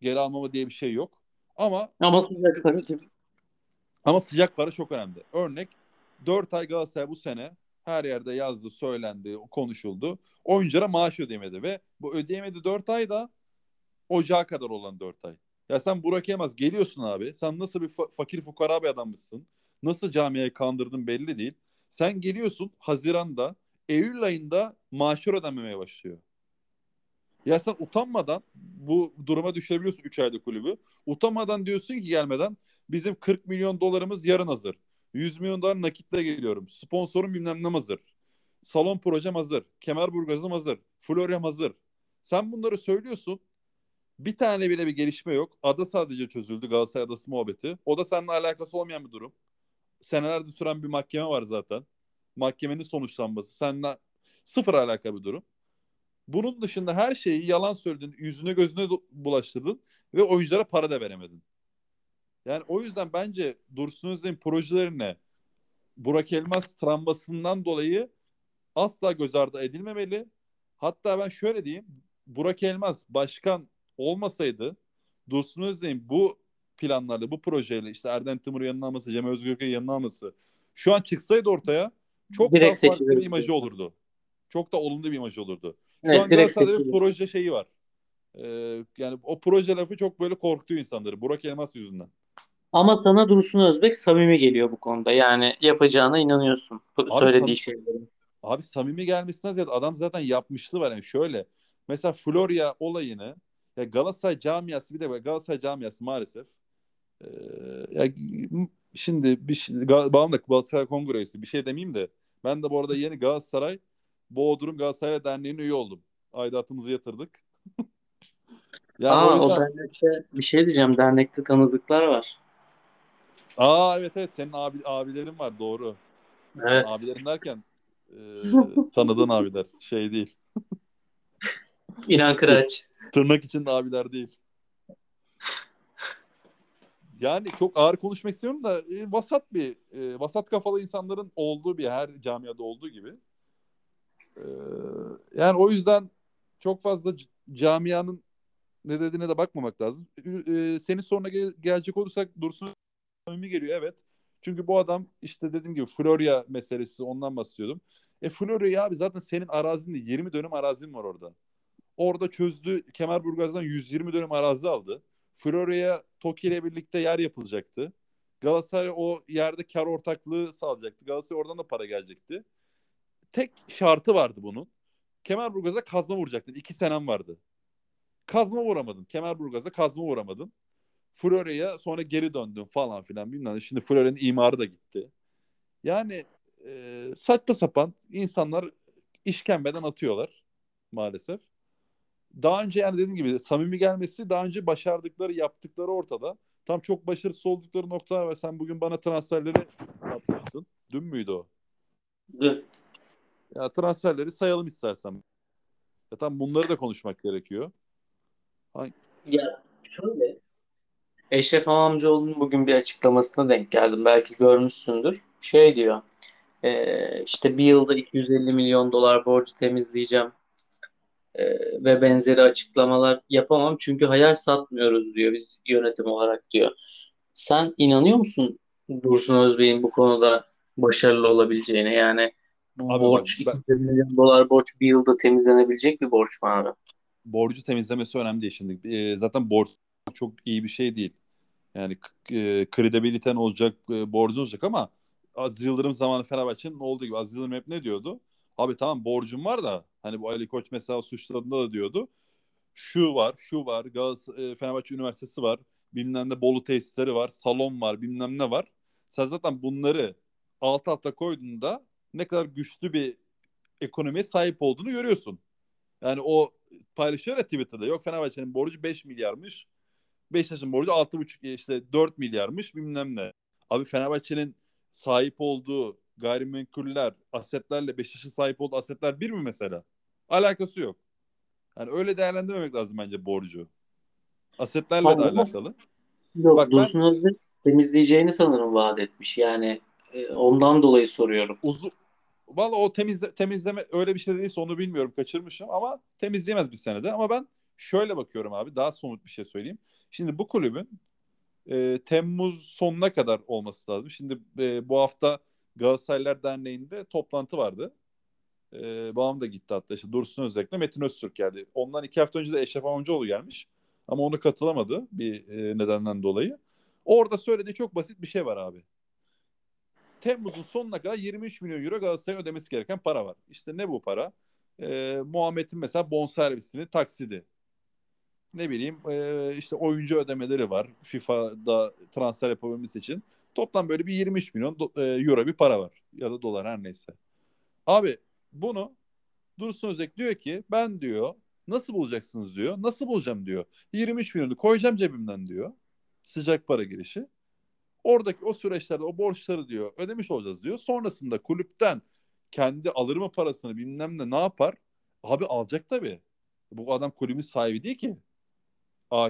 Geri almama diye bir şey yok. Ama Ama sıcak gibi. Ama sıcak para çok önemli. Örnek 4 ay Galatasaray bu sene her yerde yazdı, söylendi, konuşuldu. Oyunculara maaş ödeyemedi ve bu ödeyemedi 4 ay da ocağa kadar olan 4 ay. Ya sen Burak Yılmaz geliyorsun abi. Sen nasıl bir fa- fakir fukara bir adammışsın. Nasıl camiayı kandırdın belli değil. Sen geliyorsun Haziran'da, Eylül ayında maaşlar ödenmemeye başlıyor. Ya sen utanmadan bu duruma düşebiliyorsun 3 ayda kulübü. Utanmadan diyorsun ki gelmeden bizim 40 milyon dolarımız yarın hazır. 100 milyon dolar nakitle geliyorum. Sponsorum bilmem ne hazır. Salon projem hazır. Kemerburgaz'ım hazır. Florya'm hazır. Sen bunları söylüyorsun. Bir tane bile bir gelişme yok. Ada sadece çözüldü Galatasaray Adası muhabbeti. O da seninle alakası olmayan bir durum. Senelerde süren bir mahkeme var zaten. Mahkemenin sonuçlanması. Seninle sıfır alakalı bir durum. Bunun dışında her şeyi yalan söyledin, yüzüne gözüne bulaştırdın ve oyunculara para da veremedin. Yani o yüzden bence Dursun Özbek'in projelerine Burak Elmas travmasından dolayı asla göz ardı edilmemeli. Hatta ben şöyle diyeyim. Burak Elmas başkan olmasaydı Dursun Özbek'in bu planlarla, bu projeyle işte Erdem Timur'u yanına alması, Cem Özgürk'ü yanına alması şu an çıksaydı ortaya çok Direkt daha farklı bir imajı olurdu. Çok da olumlu bir imajı olurdu. Şu Evet, an Galatasaray'da bir proje şeyi var. Ee, yani o proje lafı çok böyle korkutuyor insanları. Burak Elmas yüzünden. Ama sana Dursun Özbek samimi geliyor bu konuda. Yani yapacağına inanıyorsun. Abi söylediği şeylerin. Abi samimi gelmesinden ziyade adam zaten yapmışlığı var. Yani şöyle mesela Florya olayını ya Galatasaray camiası bir de Galatasaray camiası maalesef ee, ya şimdi bir şey, babam da Galatasaray Kongre üyesi bir şey demeyeyim de ben de bu arada yeni Galatasaray Bodrum Galatasaray Derneği'ne üye oldum. Aidatımızı yatırdık. Yani Aa, o o yüzden dernekte bir şey diyeceğim. Dernekte tanıdıklar var. Aa evet evet senin abi, abilerin var doğru. Evet. Abilerin derken e, tanıdığın abiler şey değil. İnan Kıraç. Tırnak içinde abiler değil. Yani çok ağır konuşmak istiyorum da e, vasat bir e, vasat kafalı insanların olduğu bir her camiada olduğu gibi. E, yani o yüzden çok fazla camianın ne dediğine de bakmamak lazım. E, senin sonra gel- gelecek olursak Dursun samimi geliyor evet. Çünkü bu adam işte dediğim gibi Florya meselesi ondan bahsediyordum. E Florya abi zaten senin arazinde 20 dönüm arazin var orada. Orada çözdü Kemerburgaz'dan 120 dönüm arazi aldı. Florya'ya Toki ile birlikte yer yapılacaktı. Galatasaray o yerde kar ortaklığı sağlayacaktı. Galatasaray oradan da para gelecekti. Tek şartı vardı bunun. Kemerburgaz'a kazma vuracaktın. İki senem vardı. Kazma vuramadın. Kemerburgaz'a kazma vuramadın. Florya'ya sonra geri döndün falan filan bilmem. Şimdi Florya'nın imarı da gitti. Yani e, saçma sapan insanlar işkembeden atıyorlar. maalesef. Daha önce yani dediğim gibi samimi gelmesi daha önce başardıkları yaptıkları ortada. Tam çok başarısız oldukları noktalar ve sen bugün bana transferleri yapmışsın. Dün müydü o? Ya transferleri sayalım istersen. Ya tam bunları da konuşmak gerekiyor. Ya şöyle. Eşref Amamcıoğlu'nun bugün bir açıklamasına denk geldim. Belki görmüşsündür. Şey diyor. E, işte bir yılda 250 milyon dolar borcu temizleyeceğim. E, ve benzeri açıklamalar yapamam. Çünkü hayal satmıyoruz diyor biz yönetim olarak diyor. Sen inanıyor musun Dursun Özbey'in bu konuda başarılı olabileceğine? Yani bu Abi borç bak, ben- 250 milyon dolar borç bir yılda temizlenebilecek bir borç mu abi? borcu temizlemesi önemli değil şimdi. E, zaten borç çok iyi bir şey değil. Yani e, kredibiliten olacak, e, borcun olacak ama Aziz Yıldırım zamanı Fenerbahçe'nin olduğu gibi Aziz Yıldırım hep ne diyordu? Abi tamam borcum var da hani bu Ali Koç mesela suçlarında da diyordu. Şu var, şu var, Gaz e, Fenerbahçe Üniversitesi var, bilmem ne Bolu tesisleri var, salon var, bilmem ne var. Sen zaten bunları alt alta koyduğunda ne kadar güçlü bir ekonomiye sahip olduğunu görüyorsun. Yani o paylaşıyor ya Twitter'da. Yok Fenerbahçe'nin borcu 5 milyarmış. Beşiktaş'ın borcu 6,5 işte 4 milyarmış bilmem ne. Abi Fenerbahçe'nin sahip olduğu gayrimenkuller, asetlerle Beşiktaş'ın sahip olduğu asetler bir mi mesela? Alakası yok. Yani öyle değerlendirmemek lazım bence borcu. Asetlerle de Anladım. alakalı. Yok, Bak ben- Dursun Özbek temizleyeceğini sanırım vaat etmiş. Yani e, ondan dolayı soruyorum. Uzun Valla o temizle, temizleme öyle bir şey değilse onu bilmiyorum kaçırmışım ama temizleyemez bir senede. Ama ben şöyle bakıyorum abi daha somut bir şey söyleyeyim. Şimdi bu kulübün e, Temmuz sonuna kadar olması lazım. Şimdi e, bu hafta Galatasaraylar Derneği'nde toplantı vardı. E, babam da gitti hatta işte Dursun Özbek'le Metin Öztürk geldi. Ondan iki hafta önce de Eşref Amamcıoğlu gelmiş. Ama onu katılamadı bir e, nedenden dolayı. Orada söylediği çok basit bir şey var abi. Temmuz'un sonuna kadar 23 milyon euro Galatasaray'ın ödemesi gereken para var. İşte ne bu para? Ee, Muhammed'in mesela bonservisini, taksidi. Ne bileyim e, işte oyuncu ödemeleri var. FIFA'da transfer yapabilmesi için. Toplam böyle bir 23 milyon do- e, euro bir para var. Ya da dolar her neyse. Abi bunu Dursun Özek diyor ki ben diyor nasıl bulacaksınız diyor. Nasıl bulacağım diyor. 23 milyonu koyacağım cebimden diyor. Sıcak para girişi. Oradaki o süreçlerde o borçları diyor ödemiş olacağız diyor. Sonrasında kulüpten kendi alır mı parasını bilmem ne ne yapar? Abi alacak tabii. Bu adam kulübün sahibi değil ki.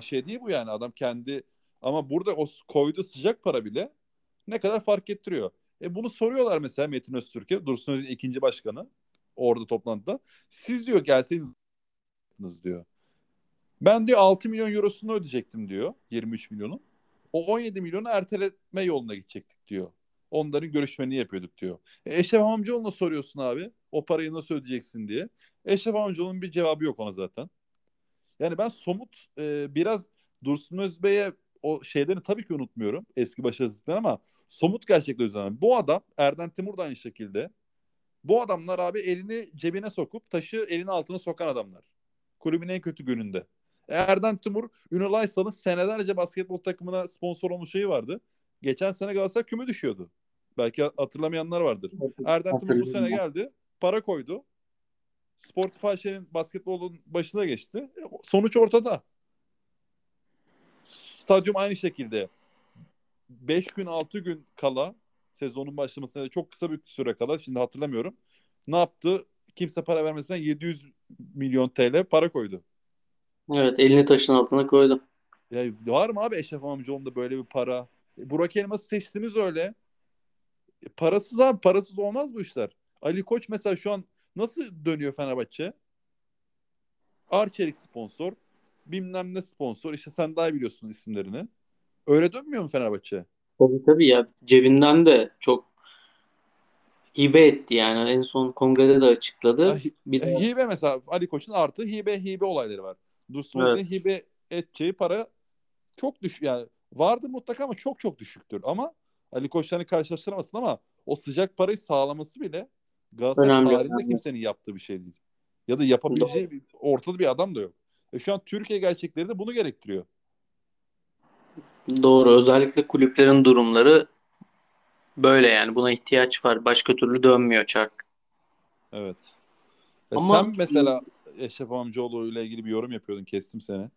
Şey değil bu yani adam kendi ama burada o koyduğu sıcak para bile ne kadar fark ettiriyor. E bunu soruyorlar mesela Metin Öztürk'e Dursun Özil ikinci başkanı orada toplantıda. Siz diyor gelseydiniz diyor. Ben diyor 6 milyon eurosunu ödeyecektim diyor 23 milyonu. O 17 milyonu erteletme yoluna gidecektik diyor. Onların görüşmeni yapıyorduk diyor. E, Eşref Amamcıoğlu'na soruyorsun abi. O parayı nasıl ödeyeceksin diye. Eşref Amamcıoğlu'nun bir cevabı yok ona zaten. Yani ben somut e, biraz Dursun Özbey'e o şeylerini tabii ki unutmuyorum. Eski başarısızlıkları ama somut gerçekler üzerinden. Bu adam Erden Timur da aynı şekilde. Bu adamlar abi elini cebine sokup taşı elin altına sokan adamlar. Kulübün en kötü gününde. Erden Timur, Ünal Aysal'ın senelerce basketbol takımına sponsor olmuş şeyi vardı. Geçen sene Galatasaray küme düşüyordu. Belki hatırlamayanlar vardır. Erden Timur bu sene geldi, para koydu. Sportif AŞ'nin basketbolun başına geçti. E, Sonuç ortada. Stadyum aynı şekilde. 5 gün 6 gün kala sezonun başlamasına çok kısa bir süre kala şimdi hatırlamıyorum. Ne yaptı? Kimse para vermesinden 700 milyon TL para koydu. Evet elini taşın altına koydu. Ya var mı abi Eşref amcaoğlu'nda böyle bir para? E, Burak Elmas'ı seçtiniz öyle. E, parasız abi parasız olmaz bu işler. Ali Koç mesela şu an nasıl dönüyor Fenerbahçe? Arçelik sponsor, bilmem ne sponsor. İşte sen daha biliyorsun isimlerini. Öyle dönmüyor mu Fenerbahçe? Tabii tabii ya cebinden de çok hibe etti yani en son kongrede de açıkladı. Bir de hibe mesela Ali Koç'un artı hibe hibe olayları var. Dursun Evet. Hibe edeceği para çok düşük yani vardı mutlaka ama çok çok düşüktür. Ama Ali Koç'la hani karşılaştıramazsın ama o sıcak parayı sağlaması bile Galatasaray Önemli, tarihinde önemli. kimsenin yaptığı bir şey değil. Ya da yapabileceği bir, ortada bir adam da yok. E şu an Türkiye gerçekleri de bunu gerektiriyor. doğru özellikle kulüplerin durumları böyle yani buna ihtiyaç var. Başka türlü dönmüyor çark. Evet. E Ama- sen mesela Eşref Amcaoğlu ile ilgili bir yorum yapıyordun. Kestim seni.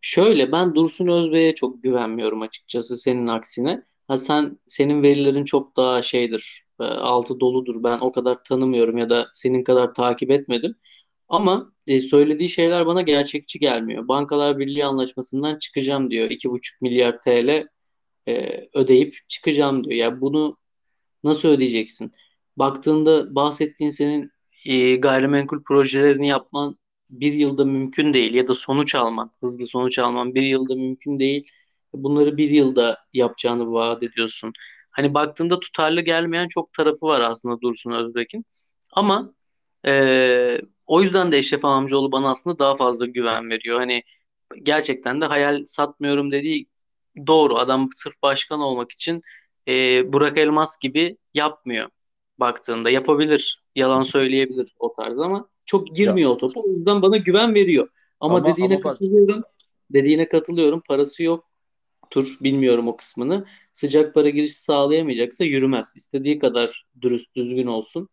Şöyle ben Dursun Özbey'e çok güvenmiyorum açıkçası senin aksine. Ha sen senin verilerin çok daha şeydir, altı doludur. Ben o kadar tanımıyorum ya da senin kadar takip etmedim. Ama e, söylediği şeyler bana gerçekçi gelmiyor. Bankalar Birliği anlaşmasından çıkacağım diyor. 2,5 milyar TL e, ödeyip çıkacağım diyor. Ya bunu nasıl ödeyeceksin? Baktığında bahsettiğin senin e, gayrimenkul projelerini yapman bir yılda mümkün değil ya da sonuç alman, hızlı sonuç alman bir yılda mümkün değil. Bunları bir yılda yapacağını vaat ediyorsun. Hani baktığında tutarlı gelmeyen çok tarafı var aslında Dursun Özbek'in. Ama e, o yüzden de Eşref Amcaoğlu bana aslında daha fazla güven veriyor. Hani gerçekten de hayal satmıyorum dediği doğru. Adam sırf başkan olmak için e, Burak Elmas gibi yapmıyor baktığında. Yapabilir. Yalan söyleyebilir o tarz ama çok girmiyor o topa. O yüzden bana güven veriyor. Ama, Ama- dediğine ama bak- katılıyorum. Dediğine katılıyorum. Parası yok. Tur bilmiyorum o kısmını. Sıcak para girişi sağlayamayacaksa yürümez. İstediği kadar dürüst düzgün olsun.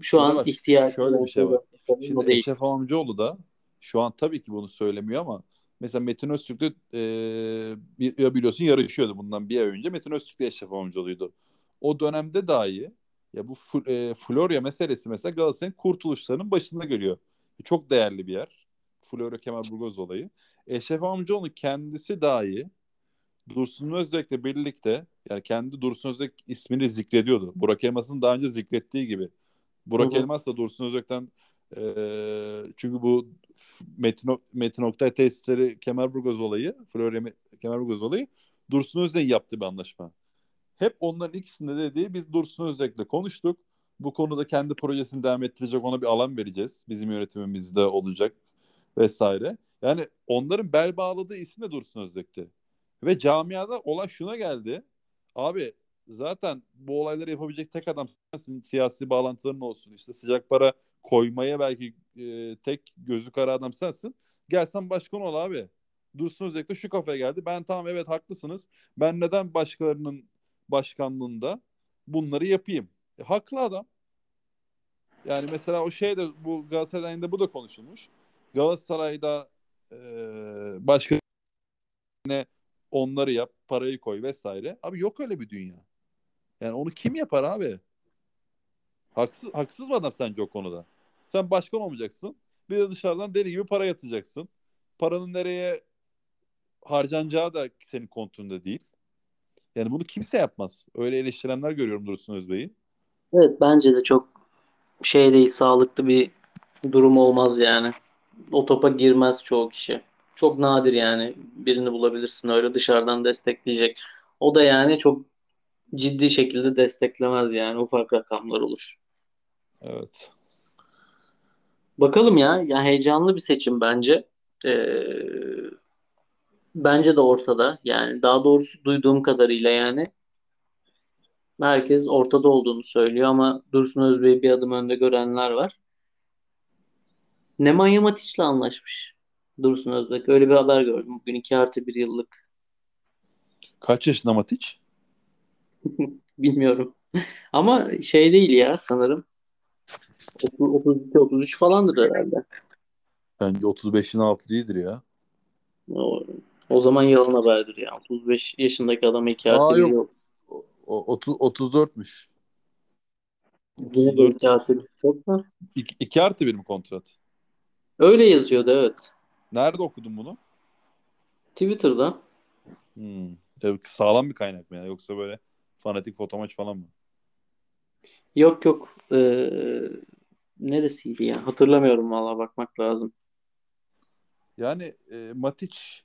Şu an bak, ihtiyacı şöyle bir şey var. Şimdi değil. Eşref Amcaoğlu da şu an tabii ki bunu söylemiyor ama mesela Metin Öztürk'le e, biliyorsun yarışıyordu bundan bir ay önce. Metin Öztürk de Eşref Amcaoğlu'ydu. O dönemde dahi ya bu e, Florya meselesi mesela Galatasaray'ın kurtuluşlarının başında geliyor. Çok değerli bir yer. Florya Kemerburgaz olayı. Eşref Amcaoğlu kendisi dahi Dursun Özbek'le birlikte yani kendi Dursun Özbek ismini zikrediyordu. Burak Elmas'ın daha önce zikrettiği gibi. Burak Hı hı. Elmas da Dursun Özbek'ten eee, çünkü bu Metin, Metin Oktay tesisleri Kemerburgaz olayı, Florya Me- Kemerburgaz olayı Dursun Özbek'in yaptığı bir anlaşma. Hep onların ikisinde dediği biz Dursun Özbek'le konuştuk. Bu konuda kendi projesini devam ettirecek ona bir alan vereceğiz. Bizim yönetimimizde olacak vesaire. Yani onların bel bağladığı isim de Dursun Özbek'ti. Ve camiada olay şuna geldi. Abi zaten bu olayları yapabilecek tek adam sensin. Siyasi bağlantıların olsun. İşte sıcak para koymaya belki e, tek gözü kara adam sensin. Gelsen başkan ol abi. Dursun Özbek de şu kafaya geldi. Ben tamam evet haklısınız. Ben neden başkalarının başkanlığında bunları yapayım? E, haklı adam. Yani mesela o şey de bu Galatasaray'da bu da konuşulmuş. Galatasaray'da e, başka onları yap, parayı koy vesaire. Abi yok öyle bir dünya. Yani onu kim yapar abi? Haksız, haksız mı adam sence o konuda? Sen başkan olmayacaksın. Bir de dışarıdan deli gibi para yatacaksın. Paranın nereye harcanacağı da senin kontrolünde değil. Yani bunu kimse yapmaz. Öyle eleştirenler görüyorum Dursun Özbey'i. Evet bence de çok şey değil, sağlıklı bir durum olmaz yani. O topa girmez çoğu kişi. Çok nadir yani birini bulabilirsin öyle dışarıdan destekleyecek. O da yani çok ciddi şekilde desteklemez yani ufak rakamlar olur. Evet. Bakalım ya, ya heyecanlı bir seçim bence. Ee, bence de ortada. Yani daha doğrusu duyduğum kadarıyla yani herkes ortada olduğunu söylüyor ama Dursun Özbey'i bir adım önde görenler var. Nemanja Matic'le anlaşmış Dursun Özbek. Öyle bir haber gördüm. Bugün 2 artı 1 yıllık. Kaç yaşında Matic? Bilmiyorum. Ama şey değil ya sanırım. 32-33 falandır herhalde. Bence 35'in altı değildir ya. O, o zaman yalan haberdir ya. 35 yaşındaki adam 2 artı Aa, 1 yok. yıl. O, 30, 34'müş. Yine de 34. 2 artı 1 çok da. 2 artı 1 mi kontrat? Öyle yazıyordu evet. Nerede okudun bunu? Twitter'da. Hmm. Tabii sağlam bir kaynak mı ya? Yoksa böyle fanatik fotomaç falan mı? Yok yok. Ee, neresiydi ya? Hatırlamıyorum valla bakmak lazım. Yani e, Matic Sen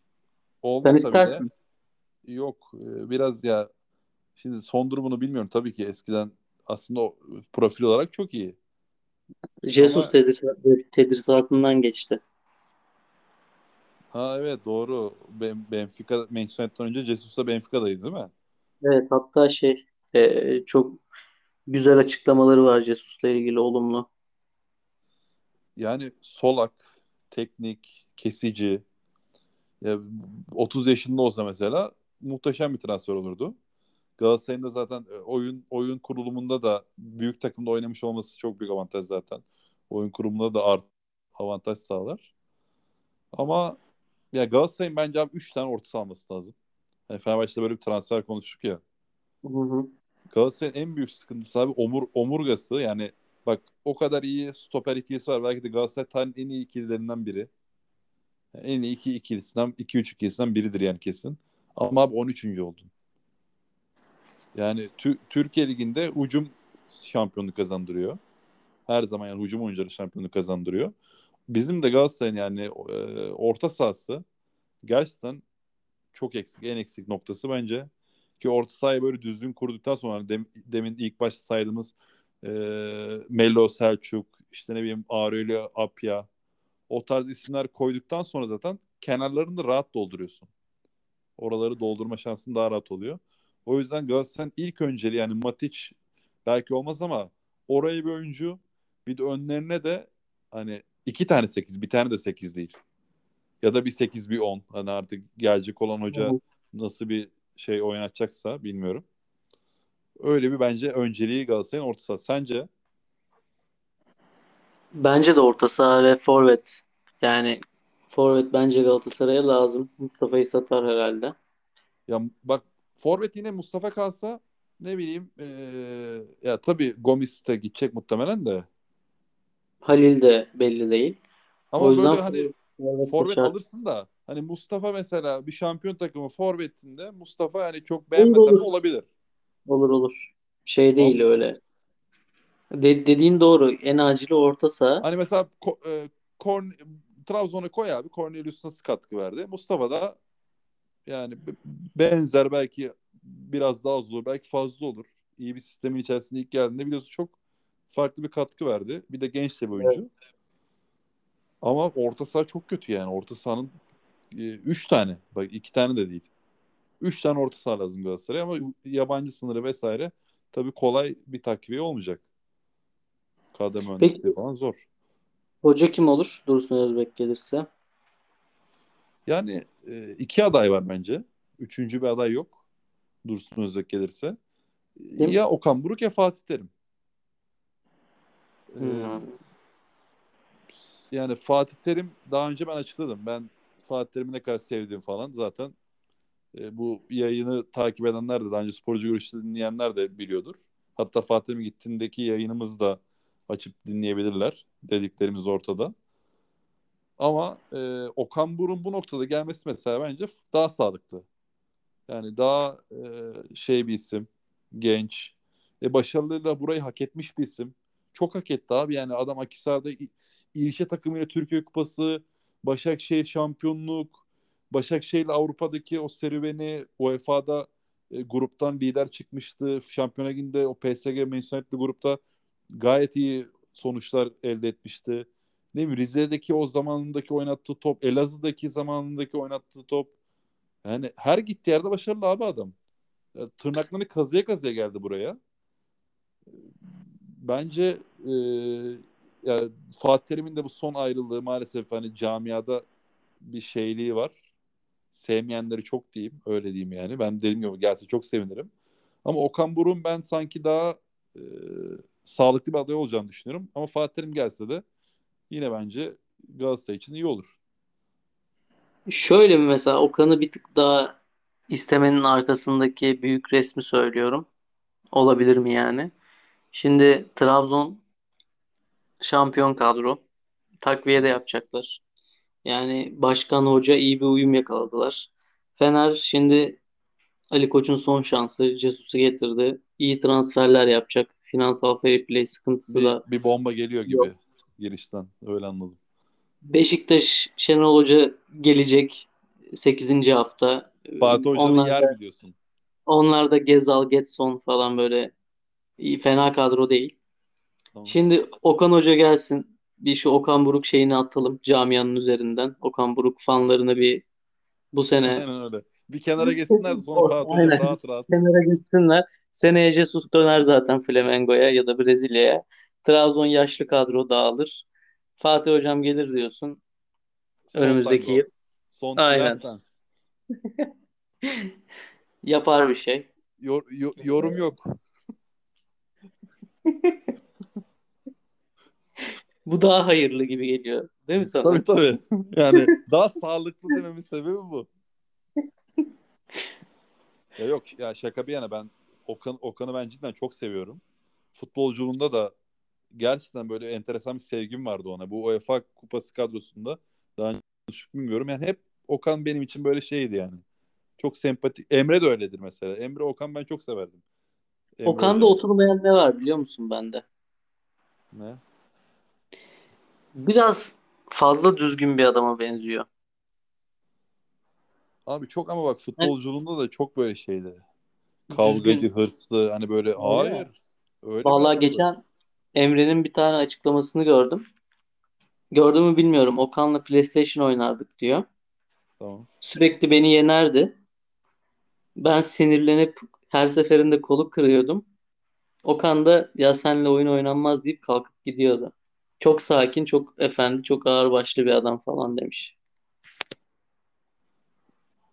olmasa istersin. bile yok. E, biraz ya şimdi son durumunu bilmiyorum. Tabii ki eskiden aslında o profil olarak çok iyi. Jesus Ama- tedir tedrisatından geçti. Ha evet doğru. Ben, Benfica Manchester United'dan önce Jesus da Benfica'daydı değil mi? Evet hatta şey e, çok güzel açıklamaları var Jesus'la ilgili olumlu. Yani solak, teknik, kesici. Ya, 30 yaşında olsa mesela muhteşem bir transfer olurdu. Galatasaray'ın da zaten e, oyun oyun kurulumunda da büyük takımda oynamış olması çok büyük avantaj zaten. Oyun kurulumunda da art avantaj sağlar. Ama ya Galatasaray'ın bence abi 3 tane orta alması lazım. Yani Fenerbahçe'de böyle bir transfer konuştuk ya. Hı hı. Galatasaray'ın en büyük sıkıntısı abi omur, omurgası. Yani bak o kadar iyi stoper ikilisi var. Belki de Galatasaray tarihinin en iyi ikililerinden biri. Yani en iyi iki ikilisinden, iki üç ikilisinden biridir yani kesin. Ama abi 13. oldun. Yani Tü- Türkiye Ligi'nde hücum şampiyonluk kazandırıyor. Her zaman yani hücum oyuncuları şampiyonluk kazandırıyor. Bizim de Galatasaray'ın yani e, orta sahası gerçekten çok eksik. En eksik noktası bence. Ki orta sahayı böyle düzgün kurduktan sonra hani dem- demin ilk başta saydığımız e, Melo Selçuk, işte ne bileyim Aurelio Apia o tarz isimler koyduktan sonra zaten kenarlarını rahat dolduruyorsun. Oraları doldurma şansın daha rahat oluyor. O yüzden Galatasaray'ın ilk önceliği yani Matic belki olmaz ama oraya bir oyuncu bir de önlerine de hani iki tane 8 bir tane de 8 değil. Ya da bir 8 bir 10. Hani artık gelecek olan hoca nasıl bir şey oynatacaksa bilmiyorum. Öyle bir bence önceliği Galatasaray'ın orta saha. Sence? Bence de orta saha ve forvet. Yani forvet bence Galatasaray'a lazım. Mustafa'yı satar herhalde. Ya bak forvet yine Mustafa kalsa ne bileyim eee, ya tabii Gomis de gidecek muhtemelen de. Halil de belli değil. Ama O yüzden böyle hani forvet alırsın da hani Mustafa mesela bir şampiyon takımı forvetinde Mustafa yani çok beğenmesen de olur. olabilir. Olur olur. Şey değil Ama- öyle. De- dediğin doğru. En acili orta saha. Hani mesela Ko- e, Korn Trabzon'a koy abi. Cornelius nasıl katkı verdi? Mustafa da yani benzer belki biraz daha az olur. Belki fazla olur. İyi bir sistemin içerisinde ilk geldiğinde biliyorsun çok farklı bir katkı verdi. Bir de genç de bir oyuncu. Ama orta saha çok kötü yani. Orta sahanın 3 tane. Bak iki tane de değil. 3 tane orta saha lazım Galatasaray'a ama yabancı sınırı vesaire tabii kolay bir takviye olmayacak. Kadro mühendisliği falan zor. Hoca kim olur? Dursun Özbek gelirse. Yani e, iki aday var bence. Üçüncü bir aday yok. Dursun Özbek gelirse. Kim? Ya Okan Buruk ya Fatih Terim. E, Hmm. yani Fatih Terim daha önce ben açıkladım. Ben Fatih Terim'i ne kadar sevdiğim falan zaten e, bu yayını takip edenler de daha önce sporcu görüşleri dinleyenler de biliyordur. Hatta Fatih Terim gittiğindeki yayınımızı da açıp dinleyebilirler. Dediklerimiz ortada. Ama e, Okan Buruk'un bu noktada gelmesi mesela bence daha sağlıklı. Yani daha e, şey bir isim, genç. E, başarılıyla burayı hak etmiş bir isim. Çok hak etti abi. Yani adam Akhisar'da İ- İlçe takımıyla Türkiye Kupası, Başakşehir şampiyonluk, Başakşehir Avrupa'daki o serüveni UEFA'da e, gruptan lider çıkmıştı. Şampiyonlar Ligi'nde o PSG United'li grupta gayet iyi sonuçlar elde etmişti. Ne bileyim Rize'deki o zamanındaki oynattığı top, Elazığ'daki zamanındaki oynattığı top. Yani her gittiği yerde başarılı abi adam. Ya, tırnaklarını kazıya kazıya geldi buraya. Bence e, ya Fatih Terim'in de bu son ayrılığı maalesef hani camiada bir şeyliği var. Sevmeyenleri çok diyeyim. Öyle diyeyim yani. Ben dediğim gibi gelse çok sevinirim. Ama Okan Buruk'un ben sanki daha e, sağlıklı bir aday olacağını düşünüyorum. Ama Fatih Terim gelse de yine bence Galatasaray için iyi olur. Şöyle mi mesela Okan'ı bir tık daha istemenin arkasındaki büyük resmi söylüyorum. Olabilir mi yani? Şimdi Trabzon şampiyon kadro. Takviye de yapacaklar. Yani başkan hoca iyi bir uyum yakaladılar. Fener şimdi Ali Koç'un son şansı. Jesus'u getirdi. İyi transferler yapacak. Finansal fair play sıkıntısı Bir, da bir bomba geliyor gibi Yok. Girişten. Öyle anladım. Beşiktaş Şenol Hoca gelecek 8. hafta. Fatih Hoca'nın yer biliyorsun. onlar da Gezal, Getson falan böyle fena kadro değil. Tamam. Şimdi Okan Hoca gelsin. Bir şu Okan Buruk şeyini atalım camianın üzerinden. Okan Buruk fanlarını bir bu sene Aynen öyle. Bir kenara geçsinler sonra Fatih Hoca rahat rahat. kenara gitsinler. Seneye Jesus döner zaten Flamengo'ya ya da Brezilya'ya. Trabzon yaşlı kadro dağılır. Fatih Hocam gelir diyorsun. Son Önümüzdeki yıl. Son Aynen. Yapar bir şey. Yor- yo- yorum yok. Bu daha hayırlı gibi geliyor. değil mi sana? Tabii tabii. Yani daha sağlıklı dememin sebebi bu. Ya yok ya şaka bir yana ben Okan Okan'ı ben cidden çok seviyorum. Futbolculuğunda da gerçekten böyle enteresan bir sevgim vardı ona. Bu UEFA Kupası kadrosunda daha önce bilmiyorum. Yani hep Okan benim için böyle şeydi yani. Çok sempatik. Emre de öyledir mesela. Emre Okan ben çok severdim. Emre Okan'da Hocam. oturmayan ne var biliyor musun bende? Ne? Biraz fazla düzgün bir adama benziyor. Abi çok ama bak futbolculuğunda da çok böyle şeydi. Kavgacı, hırslı hani böyle Öyle hayır. Öyle Vallahi geçen Emre'nin bir tane açıklamasını gördüm. Gördün mü bilmiyorum. Okan'la PlayStation oynardık diyor. Tamam. Sürekli beni yenerdi. Ben sinirlenip her seferinde kolu kırıyordum. Okan da ya senle oyun oynanmaz deyip kalkıp gidiyordu. Çok sakin, çok efendi, çok ağırbaşlı bir adam falan demiş.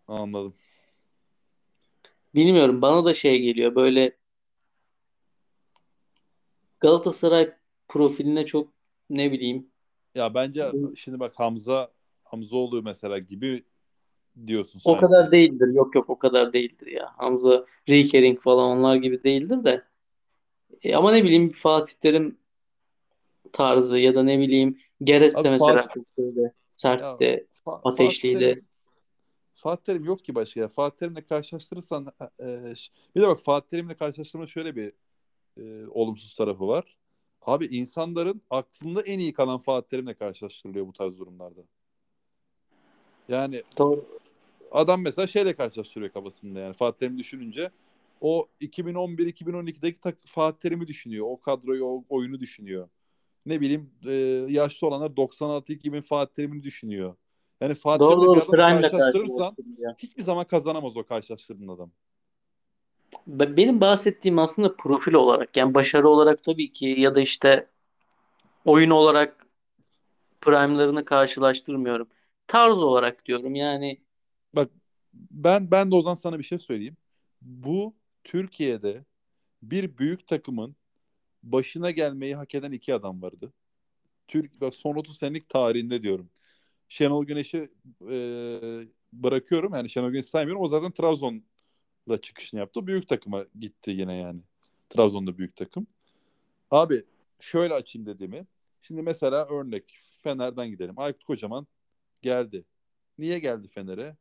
Anladım. Bilmiyorum bana da şey geliyor böyle Galatasaray profiline çok ne bileyim Ya bence şimdi bak Hamza Hamzoğlu mesela gibi diyorsun o sanki. kadar değildir. Yok yok o kadar değildir ya. Hamza Riekering falan onlar gibi değildir de. E, ama ne bileyim Fatih Terim tarzı ya da ne bileyim Geres de Abi mesela Fatih- sertti, Fa- ateşliydi. Fatih Terim, Fatih Terim yok ki başka ya. Fatih Terim'le karşılaştırırsan e, ş- bir de bak Fatih Terim'le karşılaştırma şöyle bir e, olumsuz tarafı var. Abi insanların aklında en iyi kalan Fatih Terim'le karşılaştırılıyor bu tarz durumlarda. Yani Doğru. adam mesela şeyle karşılaştırıyor kafasında yani Fatih Terim'i düşününce o 2011-2012'deki tak- Fatih Terim'i düşünüyor. O kadroyu, o oyunu düşünüyor. Ne bileyim e, yaşlı olanlar 96-2000 Fatih Terim'ini düşünüyor. Yani Fatih bir Prime'le karşılaştırırsan hiçbir zaman kazanamaz o karşılaştırdığın adam. Be- Benim bahsettiğim aslında profil olarak yani başarı olarak tabii ki ya da işte oyun olarak prime'larını karşılaştırmıyorum. Tarz olarak diyorum yani Bak ben ben de o zaman sana bir şey söyleyeyim. Bu Türkiye'de bir büyük takımın başına gelmeyi hak eden iki adam vardı. Türk bak son 30 senelik tarihinde diyorum. Şenol Güneş'i e, bırakıyorum. Yani Şenol Güneş'i saymıyorum. O zaten Trabzon'la çıkışını yaptı. Büyük takıma gitti yine yani. Trabzon'da büyük takım. Abi şöyle açayım dediğimi. Şimdi mesela örnek Fener'den gidelim. Aykut Kocaman geldi. Niye geldi Fener'e?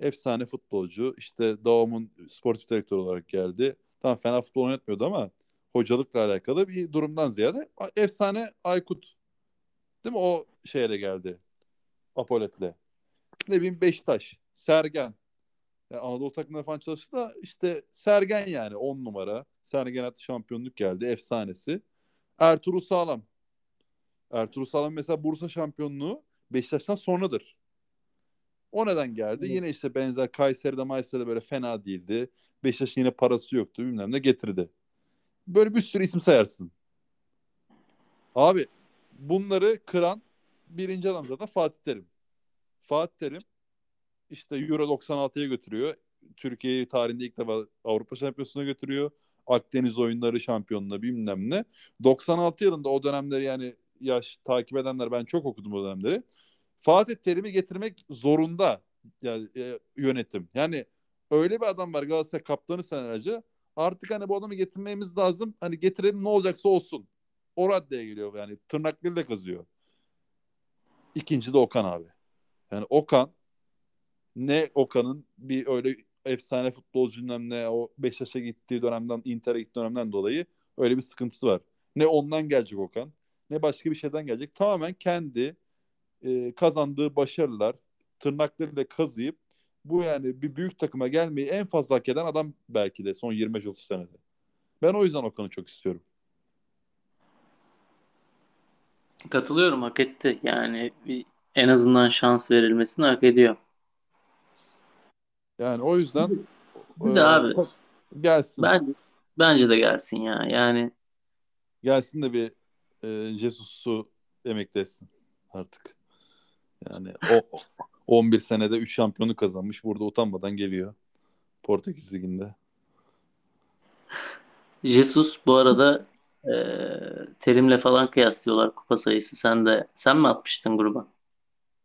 Efsane futbolcu. İşte Davam'ın sportif direktör olarak geldi. Tamam fena futbol oynatmıyordu ama hocalıkla alakalı bir durumdan ziyade efsane Aykut. Değil mi? O şeyle geldi. Apolet'le. Ne bileyim Beşiktaş. Sergen. Yani Anadolu takımında falan çalıştı da işte Sergen yani 10 numara. Sergen attı şampiyonluk geldi. Efsanesi. Ertuğrul Sağlam. Ertuğrul Sağlam mesela Bursa şampiyonluğu Beşiktaş'tan sonradır. O neden geldi? Evet. Yine işte benzer Kayseri'de Mayıs'ta böyle fena değildi. Beşiktaş'ın yine parası yoktu bilmem ne getirdi. Böyle bir sürü isim sayarsın. Abi bunları kıran birinci adam zaten Fatih Terim. Fatih Terim işte Euro 96'ya götürüyor. Türkiye'yi tarihinde ilk defa Avrupa Şampiyonası'na götürüyor. Akdeniz oyunları şampiyonluğu bilmem ne. 96 yılında o dönemleri yani yaş takip edenler ben çok okudum o dönemleri. Fatih Terim'i getirmek zorunda yani e, yönetim. Yani öyle bir adam var Galatasaray kaptanı senelerce. Artık hani bu adamı getirmemiz lazım. Hani getirelim ne olacaksa olsun. O raddeye geliyor yani tırnaklarıyla kazıyor. İkinci de Okan abi. Yani Okan ne Okan'ın bir öyle efsane futbolcu bilmem ne o Beşiktaş'a gittiği dönemden Inter'e gittiği dönemden dolayı öyle bir sıkıntısı var. Ne ondan gelecek Okan ne başka bir şeyden gelecek. Tamamen kendi e, kazandığı başarılar tırnaklarıyla kazıyıp bu yani bir büyük takıma gelmeyi en fazla hak eden adam belki de son 25-30 senede. Ben o yüzden Okan'ı çok istiyorum. katılıyorum hak etti. Yani bir, en azından şans verilmesini hak ediyor. Yani o yüzden Bir de abi gelsin. ben bence de gelsin ya. Yani Gelsin de bir e, Jesus'u emekli etsin artık. Yani o 11 senede 3 şampiyonu kazanmış. Burada utanmadan geliyor. Portekiz Ligi'nde. Jesus bu arada e, Terim'le falan kıyaslıyorlar kupa sayısı. Sen de sen mi atmıştın gruba?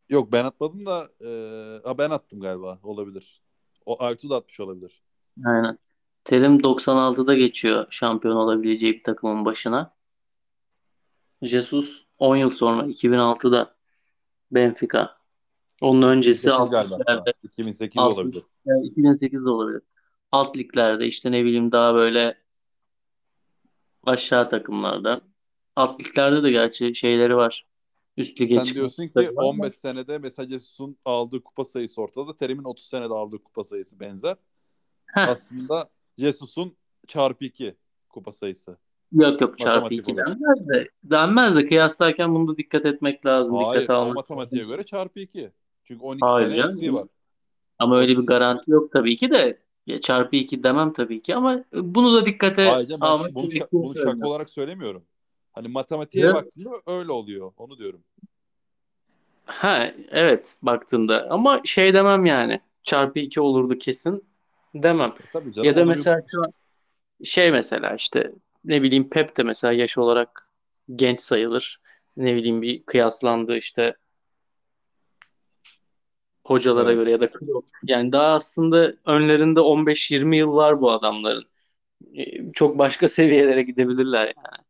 Yok ben atmadım da e, ben attım galiba olabilir. O Aytu da atmış olabilir. Aynen. Terim 96'da geçiyor şampiyon olabileceği bir takımın başına. Jesus 10 yıl sonra 2006'da Benfica. Onun öncesi 2008 alt liglerde. 2008 Alt- olabilir. Yani 2008'de olabilir. Alt liglerde işte ne bileyim daha böyle aşağı takımlarda. Alt liglerde de gerçi şeyleri var. Üst lige Sen diyorsun ki fırsatı var ama 15 senede mesela Jesus'un aldığı kupa sayısı ortada. Terim'in 30 senede aldığı kupa sayısı benzer. Heh, Aslında Jesus'un çarpı 2 kupa sayısı. yok yok çarpı Matematik 2 olarak. denmez de denmez de kıyaslarken bunu da dikkat etmek lazım. Hayır Dikkate o almak matematiğe göre çarpı 2. Çünkü 12 Hayır sene eksiği var. Ama öyle bir 12 garanti yok tabii ki de. Ya çarpı 2 demem tabii ki ama bunu da dikkate Hayır almak bunu, bunu şaka olarak söylemiyorum. Hani matematiğe Ya- baktığında öyle oluyor. Onu diyorum. Ha evet baktığında ama şey demem yani çarpı 2 olurdu kesin demem. Tabii canım. Ya da mesela şu an şey mesela işte ne bileyim Pep de mesela yaş olarak genç sayılır. Ne bileyim bir kıyaslandı işte hocalara Evet. göre ya da. Yani daha aslında önlerinde 15-20 yıl var bu adamların. Ee, Çok başka seviyelere gidebilirler yani.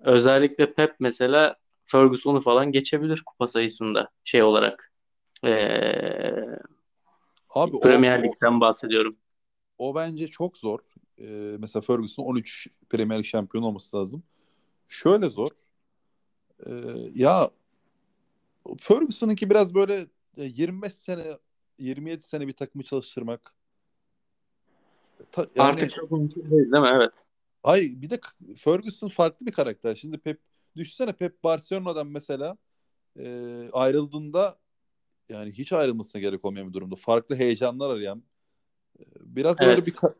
Özellikle Pep mesela Ferguson'u falan geçebilir kupa sayısında şey olarak. Ee, Abi Premier o, Lig'den bahsediyorum. o bence çok zor. Ee, mesela Ferguson 13 Premier Lig şampiyonu olması lazım. Şöyle zor. Ee, ya Ferguson'ınki biraz böyle e, 25 sene 27 sene bir takımı çalıştırmak. Ta- yani Artık çok mümkün değil değil mi? Evet. Ay bir de Ferguson farklı bir karakter. Şimdi Pep düşünsene Pep Barcelona'dan mesela e, ayrıldığında yani hiç ayrılmasına gerek olmayan bir durumda. Farklı heyecanlar arayan. e, Biraz böyle Evet. bir ka-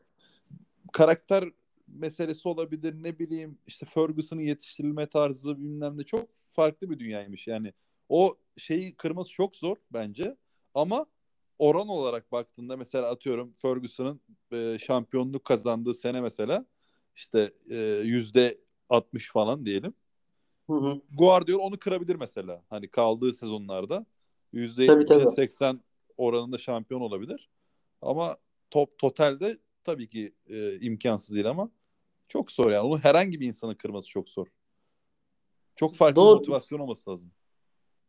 karakter meselesi olabilir ne bileyim işte Ferguson'ın yetiştirilme tarzı bilmem ne çok farklı bir dünyaymış yani o şeyi kırması çok zor bence ama oran olarak baktığında mesela atıyorum Ferguson'ın e, şampiyonluk kazandığı sene mesela işte e, yüzde 60 falan diyelim Hı hı. Guardiola onu kırabilir mesela hani kaldığı sezonlarda yüzde Tabii, 70'e tabii. 80 oranında şampiyon olabilir ama top totalde tabii ki e, imkansız değil ama çok zor yani. Onu herhangi bir insanın kırması çok zor. Çok farklı Doğru. bir motivasyon olması lazım.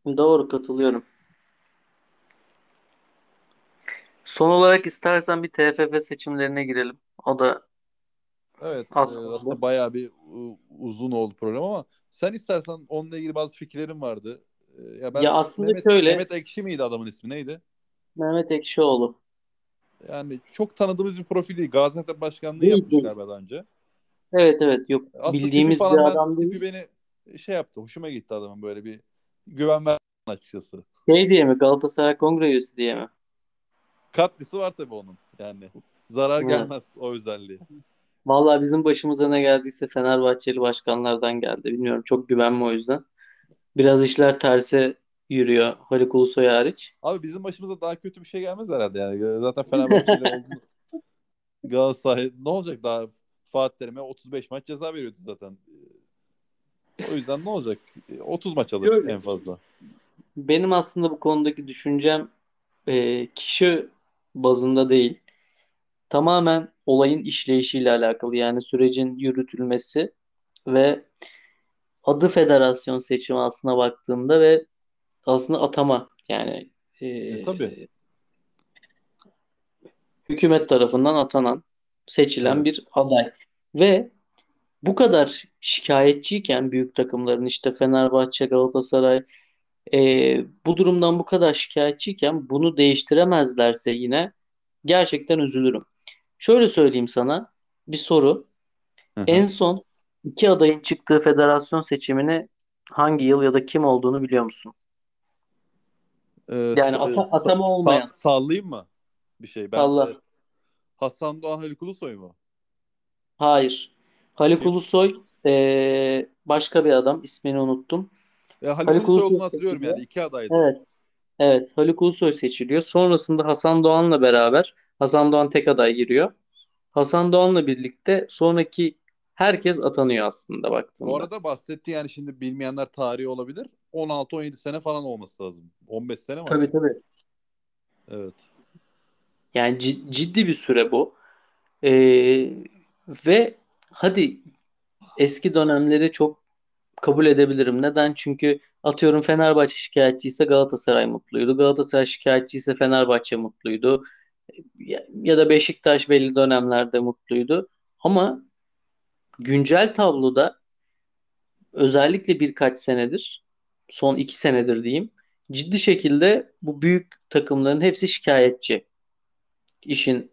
Doğru katılıyorum. Son olarak istersen bir TFF seçimlerine girelim. O da Evet, Aslında. e, aslında bayağı bir uzun oldu program ama sen istersen onunla ilgili bazı fikirlerim vardı. E, ya ben Ya aslında Mehmet, şöyle- Mehmet Ekşi miydi adamın ismi neydi? Mehmet Ekşioğlu. Yani çok tanıdığımız bir profil değil. Gaziantep başkanlığı Değil, yapmış değil. galiba daha önce. Evet evet yok Aslında bildiğimiz bir adam ben, değil. beni şey yaptı. Hoşuma gitti adamın böyle bir güven verdi açıkçası. Şey diye mi Galatasaray Kongre üyesi diye mi? Katkısı var tabii onun. Yani zarar Evet. gelmez o özelliği. Vallahi bizim başımıza ne geldiyse Fenerbahçeli başkanlardan geldi. Bilmiyorum çok güvenme o yüzden. Biraz işler terse yürüyor Haluk Ulusoy hariç. Abi bizim başımıza daha kötü bir şey gelmez herhalde yani. Zaten Fenerbahçe'de olduğunu Galatasaray ne olacak daha Fatih Terim'e 35 maç ceza veriyordu zaten. O yüzden ne olacak? 30 maç alır Şöyle. en fazla. Benim aslında bu konudaki düşüncem e, kişi bazında değil. Tamamen olayın işleyişiyle alakalı. Yani sürecin yürütülmesi ve adı federasyon seçimi aslına baktığında ve aslında atama yani e, E, tabii. hükümet tarafından atanan seçilen Evet. bir aday ve bu kadar şikayetçiyken büyük takımların işte Fenerbahçe, Galatasaray e, bu durumdan bu kadar şikayetçiyken bunu değiştiremezlerse yine gerçekten üzülürüm. Şöyle söyleyeyim sana bir soru. Hı hı. En son iki adayın çıktığı federasyon seçimini hangi yıl ya da kim olduğunu biliyor musun? Ee, Yani ata- sa- atama sa- olmayan. sallayayım mı bir şey? Ben Salla. e, Hasan Doğan Haluk Ulusoy mu? Hayır. Haluk Kim? Ulusoy e, başka bir adam ismini unuttum. E, Haluk, Haluk Ulusoy Ulusoy olduğunu hatırlıyorum seçiliyor. yani. iki adaydı. Evet. Evet. Haluk Ulusoy seçiliyor. Sonrasında Hasan Doğan'la beraber Hasan Doğan tek aday giriyor. Hasan Doğan'la birlikte sonraki herkes atanıyor aslında baktığında. Bu arada bahsetti yani şimdi bilmeyenler tarihi olabilir. 16-17 sene falan olması lazım. 15 sene mi? Tabii tabii. Evet. Yani ciddi bir süre bu. Ee, ve hadi eski dönemleri çok kabul edebilirim. Neden? Çünkü atıyorum Fenerbahçe şikayetçi ise Galatasaray mutluydu. Galatasaray şikayetçi ise Fenerbahçe mutluydu. Ya da Beşiktaş belli dönemlerde mutluydu. Ama güncel tabloda özellikle birkaç senedir, son iki senedir diyeyim, ciddi şekilde bu büyük takımların hepsi şikayetçi. İşin